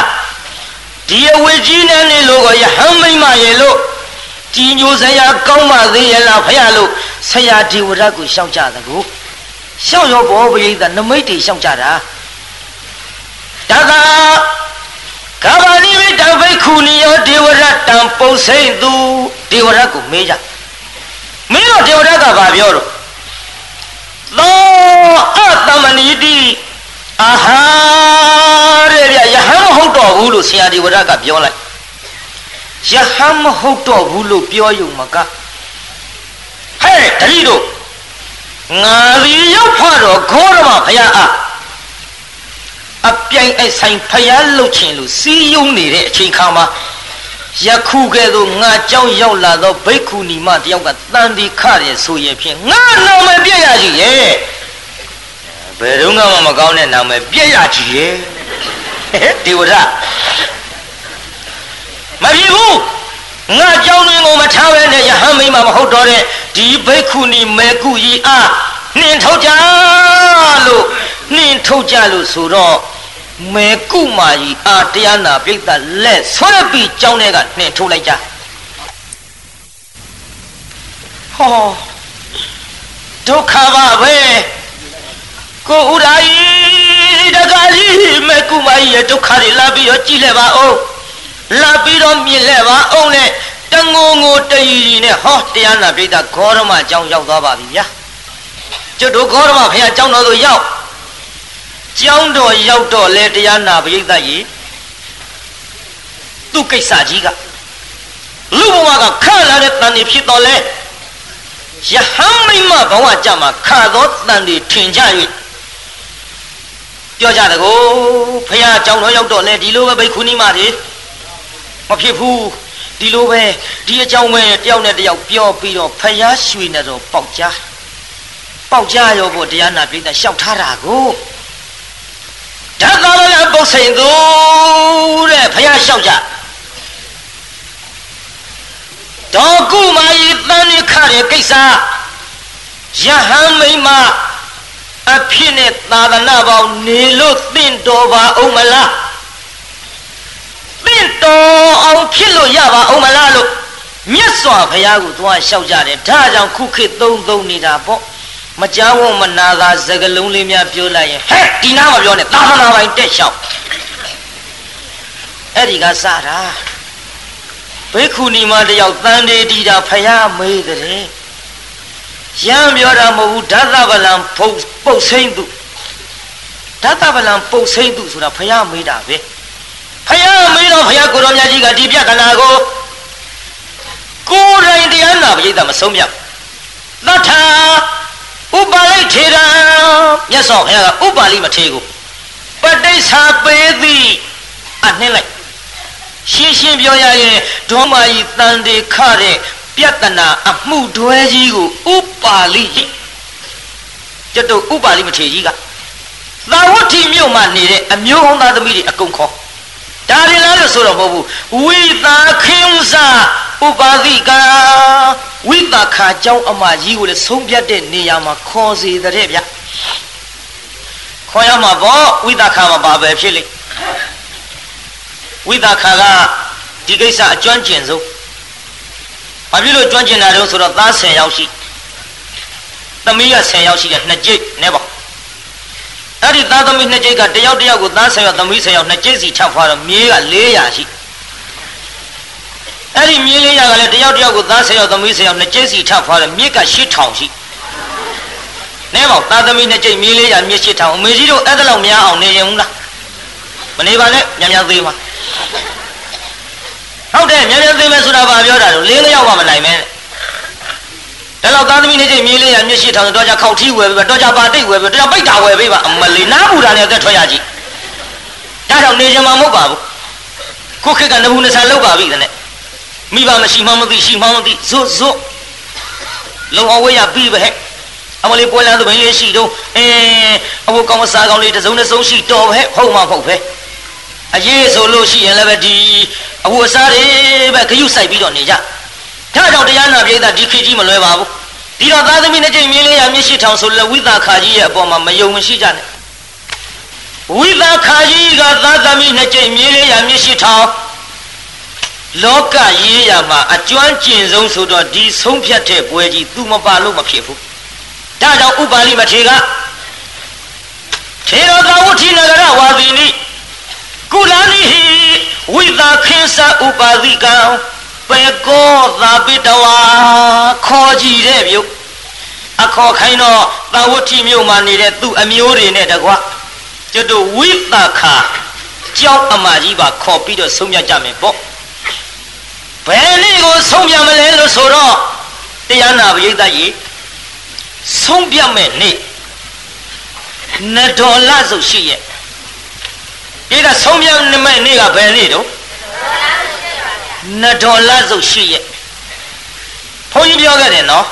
ဒီအဝေကြီးနဲ့နေလို့ယဟန်မိမရဲ့လို့ကြီးညိုစရာကောင်းပါသေးရဲ့လားဖရလို့ဆရာဒီဝရကိုရှောက်ကြသကိုရှောက်ရောဘောပရိသနမိတ်တွေရှောက်ကြတာဒါကကဘာနိမိတဘိက္ခုနိယောဒေဝရတံပုစိတ်သူဒေဝရကိုမေးကြ မင်းတို့ဒေဝရကဘာပြောတော့သောအတမဏိတိအာဟာတဲ့ဗျယဟန်မဟုတ်တော့ဘူးလို့ဆရာဒီဝရကပြောလိုက်ယဟန်မဟုတ်တော့ဘူးလို့ပြောယုံမကဟဲ့တတိတို့ငါဒီရောက်ဖတော့ခေါရမဖယားအားအပြိုင်အဆိုင်ဖယားလှုပ်ချင်လို့စီးယုံနေတဲ့အချိန်ခါမှာ ယခုကဲ့သို့ငါကြောင်းရောက်လာသောဘိက္ခုနီမတယောက်ကတန်ဒီခရဲဆိုရင်ဖြင့်ငါနာမည်ပြည့်ရကြီးရဲ့ဘယ်တော့မှမကောင်းတဲ့နာမည်ပြည့်ရကြီးရဲ့ဒီဝရမဖြစ်ဘူးငါကြောင်းတွင်ကိုမထားဘဲနဲ့ယဟန်မိမမဟုတ်တော့တဲ့ဒီဘိက္ခုနီမေကုကြီးအားနှင်ထုတ်ကြလို့နှင်ထုတ်ကြလို့ဆိုတော့ မေကုမာကြီးအားတရားနာပြိတ္တလက်ဆွဲပြီးကြောင်းထဲကနှင်ထုတ်လိုက်ကြဟောဒုက္ခပါပဲကိုဥရာကြီးတက္ကကြီးမေကုမာကြီးရဲ့ဒုက္ခတွေလာပြီးတော့ကြည့်လဲပါဦးလာပြီးတော့မြင်လဲပါအောင်နဲ့တငုံငိုတရီရီနဲ့ဟောတရားနာပိဋကဂေါရမအကြောင်းရောက်သွားပါပြီဗျာကျွတ်တို့ဂေါရမဖခင်အကြောင်းတော်သို့ရောက် ကျောင်းတော်ရောက်တော့လဲတရားနာပိဋကကြီးသူ့ကိစ္စကြီးကလူဘဝကခလာတဲ့တန်တွေဖြစ်တော်လဲယဟန်မိမဘဝကြမှာခသောတန်တွေထင်ကြ၍ပြောကြတကောဖခင်အကြောင်းတော်ရောက်တော့လဲဒီလိုပဲဘိက္ခုနီမတွေမဖြစ်ဘူးဒီလိုပဲဒီအကြောင်းပဲတယောက်နဲ့တယောက်ပြောပြီးတော့ဖယားရွှေနဲ့တော့ပေါက်ကြပေါက်ကြရောဖို့တရားနာပြိဿလျှောက်ထားတာကိုဒ ဓာတ်သားလည်းပုတ်စိန်သူတဲ့ဖះလျှောက်ကြဒေါကုမာယီတန်ရခတဲ့ကိစ္စယဟန်မိမအဖြစ်နဲ့သာသနာပေါင်းနေလို့သင့်တော်ပါအောင်မလားသင့်တော်အောင်ဖြစ်လို့ရပါအောင်မလားလို့မြတ်စွာဘုရားကိုသွားလျှောက်ကြတယ်ဒါကြောင့်ခုခေတ်သုံးသုံးနေတာပေါ့ မကြောက်ဝမနာသာစကလုံးလေးများပြောလိုက်ရင်ဟဲ့ဒီနားမပြောနဲ့သာသနာပိုင်တက်လျှောက်အဲ့ဒီကစတာဘိက္ခုနီမတယောက်တန်တေတီတာဖယားမေးတဲ့ရမ်းပြောတာမဟုတ်ဘူးဓာတဗလံပုတ်ပုတ်စိမ့်သူဓာတဗလံပုတ်စိမ့်သူဆိုတာဖယားမေးတာပဲဖယားမေးတော့ဖယားကိုတော်မြတ်ကြီးကဒီပြကနာကိုကိုယ်တိုင်တရားနာပရိသတ်မဆုံးမြတ်သတ္ထာ ဥပါလိထေရမြတ်စွာဘုရားကဥပါလိမထေကိုပဋိစ္ဆာပေးသည်အနှင်းလိုက်ရှင်းရှင်းပြောရရင်ဒေါမာကြီးတန်တေခတဲ့ပြတနာအမှုတွဲကြီးကိုဥပါလိကျွတ်တို့ဥပါလိမထေကြီးကသာဝတိမြို့မှာနေတဲ့အမျိုးဟောင်းသားသမီးတွေအကုန်ခေါ်ဒါရင်လားလို့ဆိုတော့မဟုတ်ဘူးဝိသာခင်စာဥပါတိကာ ဝိတာခာကျောင်းအမကြီးကိုလည်းဆုံးဖြတ်တဲ့နေရာမှာခေါ်စီတဲ့ဗျခေါ်ရမှာပေါ့ဝိတာခာမှာပါပဲဖြစ်လိမ့်ဝိတာခာကဒီကိစ္စအကျွမ်းကျင်ဆုံးဘာဖြစ်လို့ကျွမ်းကျင်တာတော့ဆိုတော့သား10ယောက်ရှိသမီးက10ယောက်ရှိတယ်နှစ်ကြိတ်နဲပေါ့အဲ့ဒီသားသမီးနှစ်ကြိတ်ကတယောက်တယောက်ကိုသား10ယောက်သမီး10ယောက်နှစ်ကြိတ်စီချဖွာတော့မြေးက400ရှိတယ် အဲ့ဒီမြေး400ကလည်းတယောက်တယောက်ကိုသား10ယောက်သမီး10ယောက်နှစ်ကြိတ်စီချဖွာတော့မြေးက8000ရှိနဲပါသားသမီးနှစ်ကြိတ်မြေး400မြေး8000အမေကြီးတို့အဲ့ဒါလောက်များအောင်နေရင်ဘူးလားမနေပါနဲ့မြန်မြန်သေးပါဟုတ်တယ်မြန်မြန်သိမယ်ဆိုတာဘာပြောတာတော့လေးလျောက်မှမနိုင်မဲဒါတော့သားသမီးနေချင်းမြေးလေးရမျက်ရှိထောင်တော့ကြခောက်ထီးဝယ်ပြီးတော့ကြပါတိတ်ဝယ်ပြီးတော့ကြပိတ်တာဝယ်ပြီးပါအမလီနားပူတာနဲ့အသက်ထွက်ရကြည့်ဒါကြောင့်နေချင်မှာမဟုတ်ပါဘူးခုခေတ်ကနဘူးနဆန်လောက်ပါပြီတဲ့ မိဘမရှိမှမသိရှိမှမသိဇွတ်ဇွတ်လုံအောင်ဝေးရပြီးပဲဟဲ့အမလေးပွဲလန်းသူဘင်းလေးရှိတော့အင်းအဘကောင်စားကောင်လေးတစ်စုံတစ်စုံရှိတော်ပဲဟုတ်မှမဟုတ်ပဲအရေးဆိုလို့ရှိရင်လည်းပဲဒီအဝတ်အစားတွေပဲဂယုစိုက်ပြီးတော့နေကြဒါကြောင့်တရားနာပိဋကဒီခေတ်ကြီးမလွယ်ပါဘူးဒီတော့သားသမီးနဲ့ကြိမ်မြင်းလေးရမျက်ရှိထောင်ဆိုလည်းဝိသခာကြီးရဲ့အပေါ်မှာမယုံမရှိကြနဲ့ဝိသခာကြီးကသားသမီးနဲ့ကြိမ်မြင်းလေးရမျက်ရှိထောင် လောကရေးရမှာအကျွမ်းကျင်ဆုံးဆိုတော့ဒီဆုံးဖြတ်တဲ့ပွဲကြီးသူမပါလို့မဖြစ်ဘူးဒါကြောင့်ဥပါလိမထေကထေရသာဝတိနဂရဝါဒီနိကုလနိဟိဝိသခိသဥပါတိကံပေကောသာပိတဝါခေါ်ကြည့်တဲ့မြို့အခေါ်ခိုင်းတော့သာဝတိမြို့မှာနေတဲ့သူ့အမျိုးတွေနဲ့တကွကျွတ်တို့ဝိသခာကြောက်အမကြီးပါခေါ်ပြီးတော့ဆုံးဖြတ်ကြမယ်ပေါ့ ဘယ်နည်းကိုဆုံးဖြတ်မလဲလို့ဆိုတော့တရားနာပရိသတ်ကြီးဆုံးဖြတ်မဲ့နေ့နဒေါ်လဆိုရှိရဲ့ဒီကဆုံးဖြတ်မဲ့နေ့ကဘယ်နေ့တော့နဒေါ်လဆိုရှိရဲ့ဘုန်းကြီးပြောခဲ့တယ်နော်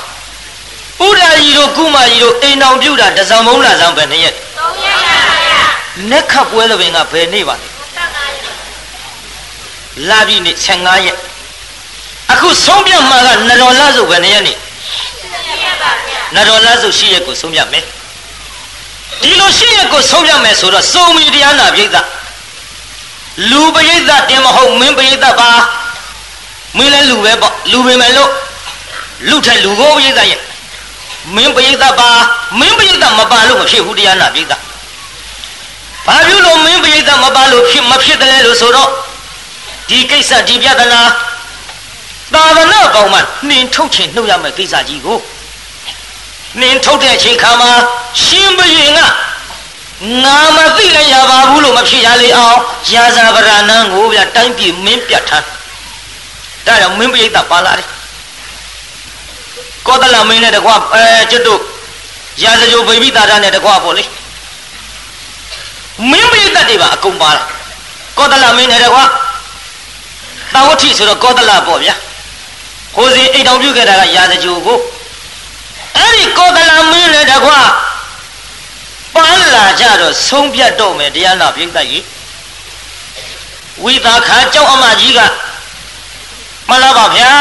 ဥဒ္ဒါကြီးတို့ကုမာကြီးတို့အိမ်တော်ပြုတာတဇံမုံလာဆောင်ပဲနေ့ရက်
3ရက်ပါဗျာ
နက်ခတ်ပွဲသဘင်ကဘယ်နေ့ပါလာပြီနေ့15ရက် အခုဆုံးပြမှာကနတော်လဆိုဘယ်နေ့ရက်နေ့
ရက်ပါဗျာ
နတော်လဆိုရှိရက်ကိုဆုံးပြမယ်ဒီလိုရှိရက်ကိုဆုံးပြမယ်ဆိုတော့စုံမီတရားနာပြိဿလူပရိသတ်တင်မဟုတ်မင်းပရိသတ်ပါမင်းလည်းလူပဲပေါ့လူပဲမယ်လို့လူထက်လူကိုပရိသတ်ရဲ့မင်းပရိသတ်ပါမင်းပရိသတ်မပါလို့မဖြစ်ဘူးတရားနာပရိသတ်ဘာဖြစ်လို့မင်းပရိသတ်မပါလို့ဖြစ်မဖြစ်တယ်လို့ဆိုတော့ဒီကိစ္စဒီပြဿနာ သာသနာပေါင်းမှာနှင်ထုတ်ခြင်းနှုတ်ရမယ့်ကိစ္စကြီးကိုနှင်ထုတ်တဲ့အချိန်ခါမှာရှင်ဘုရင်ကငါမသိလည်းရပါဘူးလို့မဖြစ်ရလေအောင်ရာဇာဗရဏံကိုဗျတိုင်းပြည်မင်းပြတ်ထမ်းဒါကြောင့်မင်းပိဋကပါလာတယ်ကောသလမင်းနဲ့တကွအဲကျွတ်တို့ရာဇကြိုဗိမိတာရနဲ့တကွပေါ့လေမင်းပိဋကတွေပါအကုန်ပါလာကောသလမင်းနဲ့တကွသာဝတိဆိုတော့ကောသလပေါ့ဗျာ ဟိုစီအိတ်တော်ပြုခဲ့တာကရာဇကြိုကိုအဲ့ဒီကောသလမင်းနဲ့တကွပန်းလာကြတော့ဆုံးဖြတ်တော့မယ်တရားနာပြိဿကြီးဝိသခာကြောက်အမကြီးကမလားပါဗျာ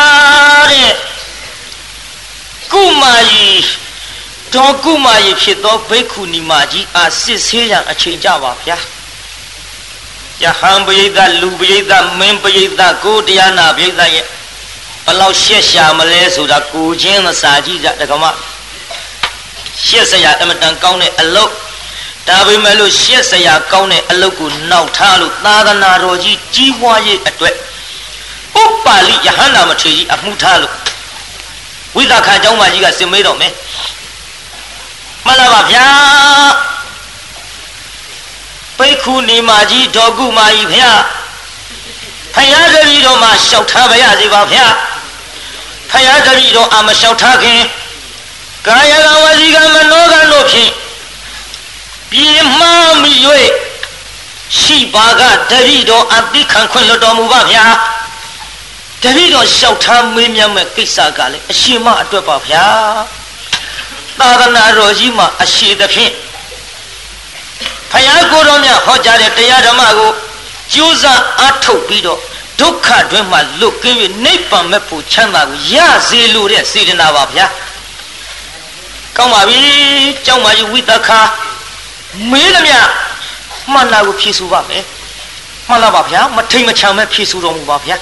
တဲ့ကုမာကြီးဒေါ်ကုမာကြီးဖြစ်သောဘိက္ခုနီမကြီးအားစစ်ဆေးရန်အချိန်ကြပါဗျာယဟန်ပရိသတ်လူပရိသတ်မင်းပရိသတ်ကိုတရားနာပရိသတ်ရဲ့ ဘလောက်ရှက်ရှာမလဲဆိုတာကိုချင်းသစာကြီးကြတက္ကမရှက်စရာအမတန်ကောင်းတဲ့အလုပ်ဒါပေမဲ့လို့ရှက်စရာကောင်းတဲ့အလုပ်ကိုနောက်ထားလို့သာသနာတော်ကြီးကြီးပွားရေးအတွက်ဥပ္ပါလိယဟန္တာမထေရကြီးအမှုထားလို့ဝိသခာเจ้าမကြီးကစင်မေးတော်မယ်မှန်လားပါဗျာပိတ်ခုနေမကြီးဒေါ်ကုမာကြီးဗျာ ဖယားတပည့်တော်မှာလျှောက်ထားပါရစေပါဗျာဖယားတပည့်တော်အာမလျှောက်ထားခင်ကာယကဝစီကမနောကတို့ဖြင့်ပြေမှားမိ၍ရှိပါကတပည့်တော်အသိခံခွင့်လွတ်တော်မူပါဗျာတပည့်တော်လျှောက်ထားမေးမြန်းမဲ့ကိစ္စကလည်းအရှင်မအတွက်ပါဗျာသာသနာတော်ကြီးမှာအရှိသဖြင့်ဖယားကိုတော်မြတ်ဟောကြားတဲ့တရားဓမ္မကို ကြိုးစားအားထုတ်ပြီးတော့ဒုက္ခတွင်မှလွတ်ကင်း၍နိဗ္ဗာန်မဲ့ဖို့ချမ်းသာကိုရစေလိုတဲ့စေတနာပါဗျာကောင်းပါပြီကျောင်းမကြီးဝိသခာမေးသမျှမှန်လာကိုဖြေဆိုပါမယ်မှန်လားပါဗျာမထိန်မချမ်းမဲ့ဖြေဆိုတော်မူပါဗျာ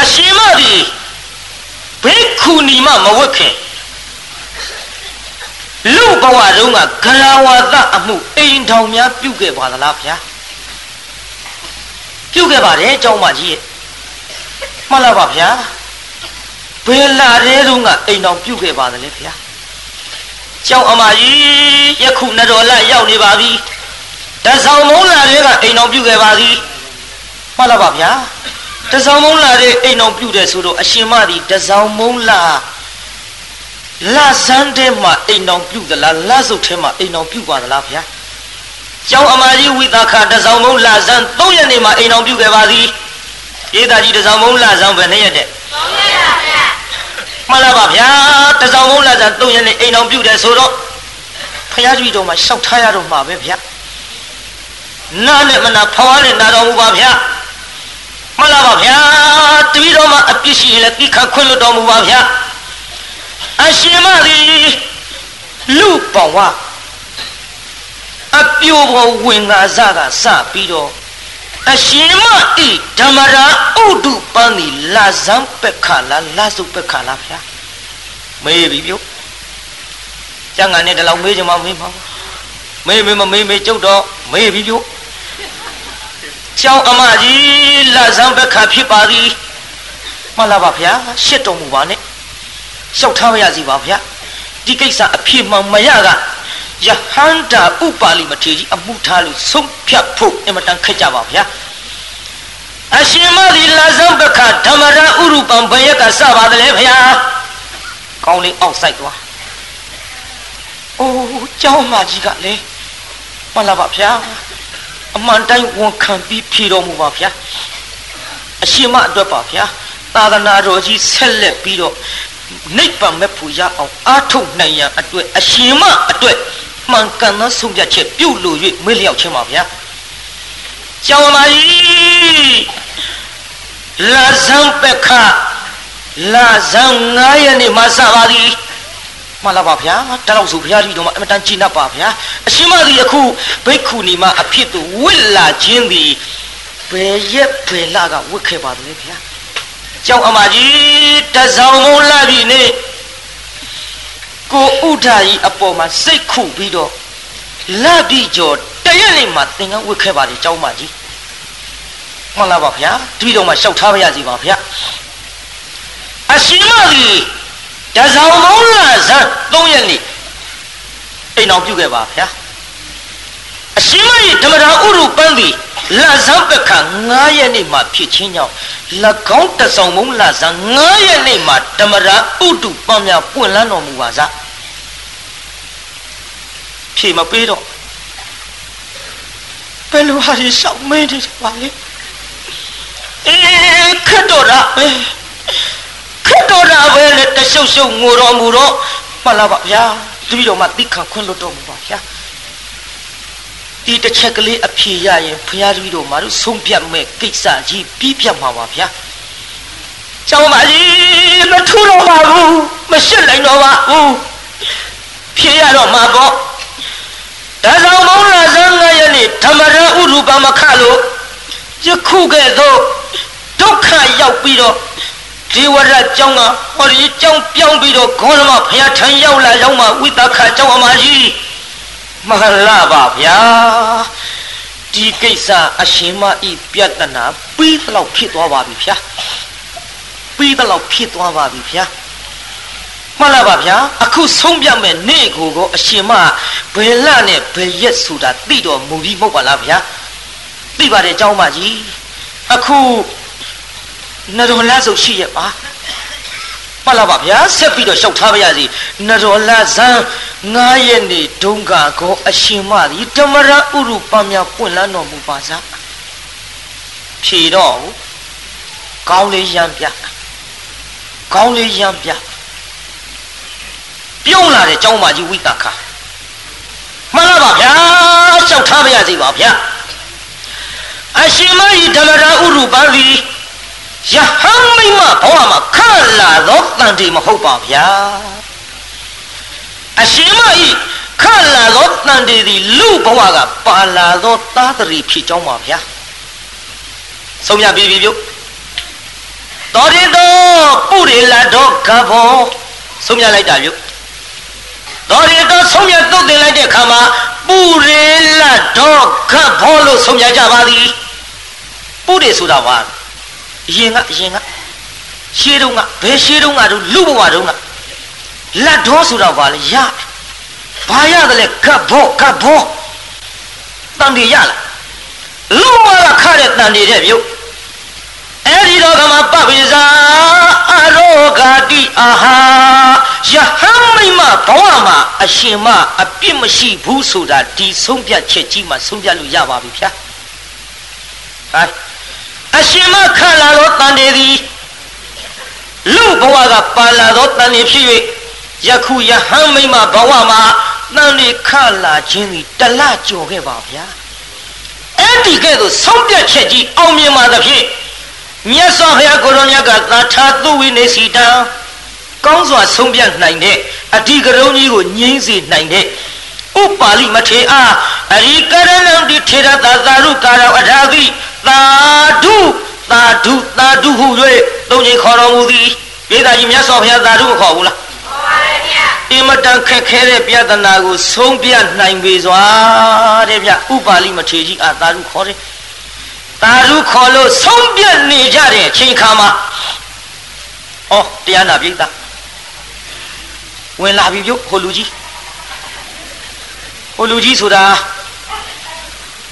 အရှင်မသည်ဘိက္ခုနီမမဝတ်ခင်လူဘဝတုန်းကဂရဝါဒအမှုအိမ်ထောင်များပြုခဲ့ပါသလားဗျာ ပြုခဲ့ပါတယ်เจ้าမကြီးရဲ့မှန်လားပါဗျာဘယ်လာတဲ့တုန်းကအိမ်ထောင်ပြုခဲ့ပါသလဲဗျာเจ้าအမကြီးယခုနတော်လရောက်နေပါပြီတဆောင်မုံလာတွေကအိမ်ထောင်ပြုခဲ့ပါသည်မှန်လားပါဗျာတဆောင်မုံလာတဲ့အိမ်တော်ပြုတယ်ဆိုတော့အရှင်မသည်တဆောင်မုံလာလဆန်းထဲမှာအိမ်တော်ပြုသလားလဆုပ်ထဲမှာအိမ်တော်ပြုပါသလားဗျာ ကျောင်းအမကြီးဝိသခတဆောင်မုံလဆန်း၃ရက်နေမှာအိမ်တော်ပြုခဲ့ပါသည်ဧတာကြီးတဆောင်မုံလဆန်းပဲနှစ်ရက်တဲ့
3ရက်ပါဗျာ
မှန်လားပါဗျာတဆောင်မုံလဆန်း၃ရက်နေအိမ်တော်ပြုတယ်ဆိုတော့ဖခင်ကြီးတော်မှာရှောက်ထားရတော့မှာပဲဗျာနားနဲ့မနာဖွားနဲ့နာတော်မူပါဗျာမှန်လားပါဗျာတပည့်တော်မှာအပြစ်ရှိရင်လည်းသိခါခွင့်လွတ်တော်မူပါဗျာအရှင်မသည်လူပေါဝ အပြိုဘောဝင်ငါစကစပြီးတော့အရှင်မဤဓမ္မရာဥဒုပန်းသည်လာဇံပက္ခလားလာစုပက္ခလားဗျာမေးပြီပြုတ်ကျန်ကနေတလောက်မေးကြမှာမေးမှာမေးမေးမမေးမေးကျုပ်တော့မေးပြီပြုတ်ကျောင်းအမကြီးလဆန်းဘက်ခါဖြစ်ပါသည်မှန်လားပါဗျာရှစ်တော်မူပါနဲ့လျှောက်ထားပါရစီပါဗျာဒီကိစ္စအဖြစ်မှန်မရက ယဟန္တာဥပါလိမထေကြီးအမှုထားလို့ဆုံးဖြတ်ဖို့အမတန်ခက်ကြပါဗျာအရှင်မသည်လဆန်းဘက်ခါဓမ္မရာဥရုပံဘယကစပါတယ်လေဗျာကောင်းလေးအောက်ဆိုင်သွားအိုးကျောင်းမကြီးကလည်းမှန်လားပါဗျာအမှန်တိုင်းဝန်ခံပြီးဖြေတော်မူပါဗျာအရှင်မအတွက်ပါဗျာသာသနာတော်ကြီးဆက်လက်ပြီးတော့ နိဗ္ဗာန်မဲ့ဖူရအောင်အားထုတ်နိုင်ရန်အတွက်အရှင်မအတွက်မှန်ကန်သောဆုံးဖြတ်ချက်ပြုလို့၍မေ့လျောက်ခြင်းပါဗျာကျောင်းမကြီးလာဇံပက္ခလာဇံ9ရက်နေ့မှစပါသည်မှန်လားပါဗျာတလောက်ဆိုဘုရားကြီးတော်မှာအမတန်ကြည်နပ်ပါဗျာအရှင်မသည်အခုဘိက္ခုနီမအဖြစ်သူဝစ်လာခြင်းသည်ဘယ်ရက်ဘယ်လကဝစ်ခဲ့ပါသလဲဗျာ ကျောင်းအမကြီးတဆောင်မုံလာပြီနေကိုဥဒ္ဓာကြီးအပေါ်မှာစိတ်ခုပြီးတော့လာပြီကျော်တရက်လေးမှာသင်္ကန်းဝစ်ခဲ့ပါလေကျောင်းမကြီးမှန်လားပါဗျာတပည့်တော်မှာလျှောက်ထားပါရစီပါဗျာအရှင်မသည်တဆောင်မုံလာဇန်3ရက်နေ့အိမ်တော်ပြုခဲ့ပါဗျာအရှင်မကြီးဓမ္မရာဥရုပန်းသည် လဇန်ပက္ခ9ရက်နေ့မှာဖြစ်ချင်းကြောင့်၎င်းတဆောင်မုံလဇန်9ရက်နေ့မှာဓမ္မရာဥတုပန်းများပွင့်လန်းတော်မူပါစဖြေမပေးတော့ဘယ်လိုဟာဒီရှောက်မင်းနေပါလဲအေးခတ်တော့တာပဲခတ်တော်တာပဲလေတရှုပ်ရှုပ်ငိုတော်မူတော့မှတ်လားပါဗျာတပည့်တော်မှသိခံခွင့်လွတ်တော်မူပါဗျာ ဒီတစ်ချက်ကလေးအဖြေရရင်ဘုရားတပည့်တော်မှာတို့ဆုံးဖြတ်မဲ့ကိစ္စကြီးပြီးပြတ်မှာပါဗျာကျောင်းမကြီးမထူတော့ပါဘူးမရှစ်နိုင်တော့ပါဘူးဖြေရတော့မှာပေါ့ဒါဆောင်မောင်းလာစမ်းငါရဲ့နေ့ဓမ္မရဥရူပမခလို့ယခုကဲ့သို့ဒုက္ခရောက်ပြီးတော့ဒေဝရကျောင်းကဟောဒီကျောင်းပြောင်းပြီးတော့ဂေါရမဘုရားထံရောက်လာရောက်မှဝိသခကျောင်းအမကြီး မဟာလာပါဗျာဒီကိစ္စအရှင်မဤပြဿနာပြီးတော့ဖြစ်သွားပါပြီဗျာပြီးတော့ဖြစ်သွားပါပြီဗျာမှန်လားပါဗျာအခုဆုံးပြမဲ့နေ့ကိုကိုအရှင်မဘယ်လနဲ့ဘယ်ရက်ဆိုတာသိတော်မူပြီးမဟုတ်ပါလားဗျာသိပါတယ်เจ้าမကြီးအခုနတော်လဆုပ်ရှိရဲ့ပါ မှန်လားပါဗျာဆက်ပြီးတော့ရှောက်ထားပါရစီနတော်လဇန်9ရက်နေ့ဒုံကကိုအရှင်မသည်တမရဥရုပမြပွင့်လန်းတော်မူပါစားဖြေတော့ကောင်းလေးရံပြကောင်းလေးရံပြပြုံးလာတဲ့ကျောင်းမကြီးဝိတခါမှန်လားပါဗျာရှောက်ထားပါရစီပါဗျာအရှင်မဤဓမ္မရာဥရုပံသည် ယဟန်မိမဘဝမှာခလာသောတန်တီမဟုတ်ပါဗျာအရှင်မဤခလာသောတန်တီသည်လူဘဝကပါလာသောသားတရီဖြစ်ကြောင်းပါဗျာဆုံးမြပြီပြီပြုတ်တော်ရတော်ပုရိလာတော်ကဘောဆုံးမြလိုက်တာပြုတ်တော်ရတော်ဆုံးမြတုတ်တင်လိုက်တဲ့အခါမှာပုရိလာတော်ကဘောလို့ဆုံးမြကြပါသည်ပုရိဆိုတာပါ အရင်ကအရင်ကရှေးတုန်းကဘယ်ရှေးတုန်းကတို့လူဘဝတုန်းကလက်တော်ဆိုတာဘာလဲရဘာရတယ်လဲကပ်ဘောကပ်ဘောတန်ဒီရလားလူဘဝကခတဲ့တန်ဒီတဲ့ပြုတ်အဲ့ဒီတော့ကမှပပိဇာအရောဂာတိအာဟာယဟန်မိမဘဝမှာအရှင်မအပြစ်မရှိဘူးဆိုတာဒီဆုံးဖြတ်ချက်ကြီးမှဆုံးဖြတ်လို့ရပါပြီဗျာဟဲ့ အရှင်မခလာသောတန်တေသည်လူဘဝကပါလာသောတန်တေဖြစ်၍ယခုယဟန်မိမဘဝမှာတန်တေခလာခြင်းသည်တလကြော်ခဲ့ပါဗျာအဲ့ဒီကဲ့သို့ဆုံးဖြတ်ချက်ကြီးအောင်မြင်ပါသဖြင့်မြတ်စွာဘုရားကိုရောမြတ်ကသာထာသူဝိနေစီတံကောင်းစွာဆုံးဖြတ်နိုင်တဲ့အဓိကရုံးကြီးကိုငြိမ့်စေနိုင်တဲ့ဥပါလိမထေအားအရိကရဏံဒီထေရသာသာရုကာရအထာတိ သာဓုသာဓုသာဓုဟု၍သုံးချိန်ခေါ်တော်မူသည်ဒေသကြီးမြတ်စွာဘုရားသာဓုမခေါ်ဘူးလား
ခေါ်ပါရဲ့ဗျာ
အင်မတန်ခက်ခဲတဲ့ပြဿနာကိုဆုံးပြနိုင်ပေစွာတဲ့ဗျဥပါလိမထေကြီးအာသာဓုခေါ်တယ်သာဓုခေါ်လို့ဆုံးပြနေကြတဲ့အချိန်ခါမှာဩတရားနာပိဋကဝင်လာပြီပြုတ်ဟိုလူကြီးဟိုလူကြီးဆိုတာ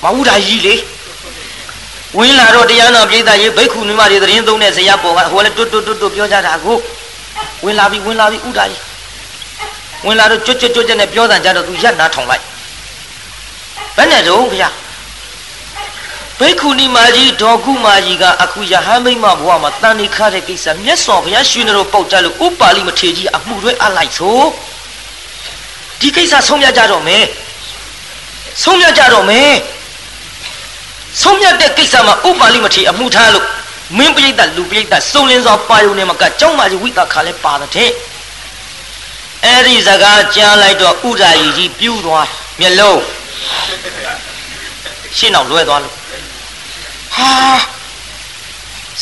မဟုတ်တာကြီးလေ ဝင်လာတော့တရားနာပိဋကရေဘိက္ခုနီမတွေသတင်းသုံးတဲ့ဇယပေါ်ကဟိုလည်းတွတ်တွတ်တွတ်ပြောကြတာကိုဝင်လာပြီဝင်လာပြီဥဒါကြီးဝင်လာတော့ကြွတ်ကြွတ်ကြွတ်နဲ့ပြောတာကြတော့သူရက်နာထောင်လိုက်ဘယ်နဲ့တော့ခင်ဗျာဘိက္ခုနီမကြီးဒေါ်ကုမာကြီးကအခုယဟန်မိမဘဝမှာတန်နေခတဲ့ကိစ္စမျက်စောဘုရားရှင်တော်ပေါက်ကြလို့ဥပါလိမထေကြီးအမှုတွေအလိုက်ဆိုဒီကိစ္စဆုံးဖြတ်ကြတော့မယ်ဆုံးဖြတ်ကြတော့မယ် ဆုံးဖြတ်တဲ့ကိစ္စမှာဥပါလိမထေအမှုထားလို့မင်းပိဋကလူပိဋကစုံလင်းစွာပါယုံနေမှာကကျောင်းမကြီးဝိသခါလဲပါတဲ့အဲ့ဒီစကားကြားလိုက်တော့ဥဒာကြီးကြီးပြူးသွားမျက်လုံးရှင်းအောင်လွဲသွားလို့ဟာ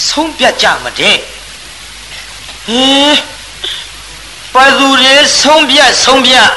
ဆုံးပြတ်ကြမတဲ့ဟင်ပသူတွေဆုံးပြတ်ဆုံးပြတ်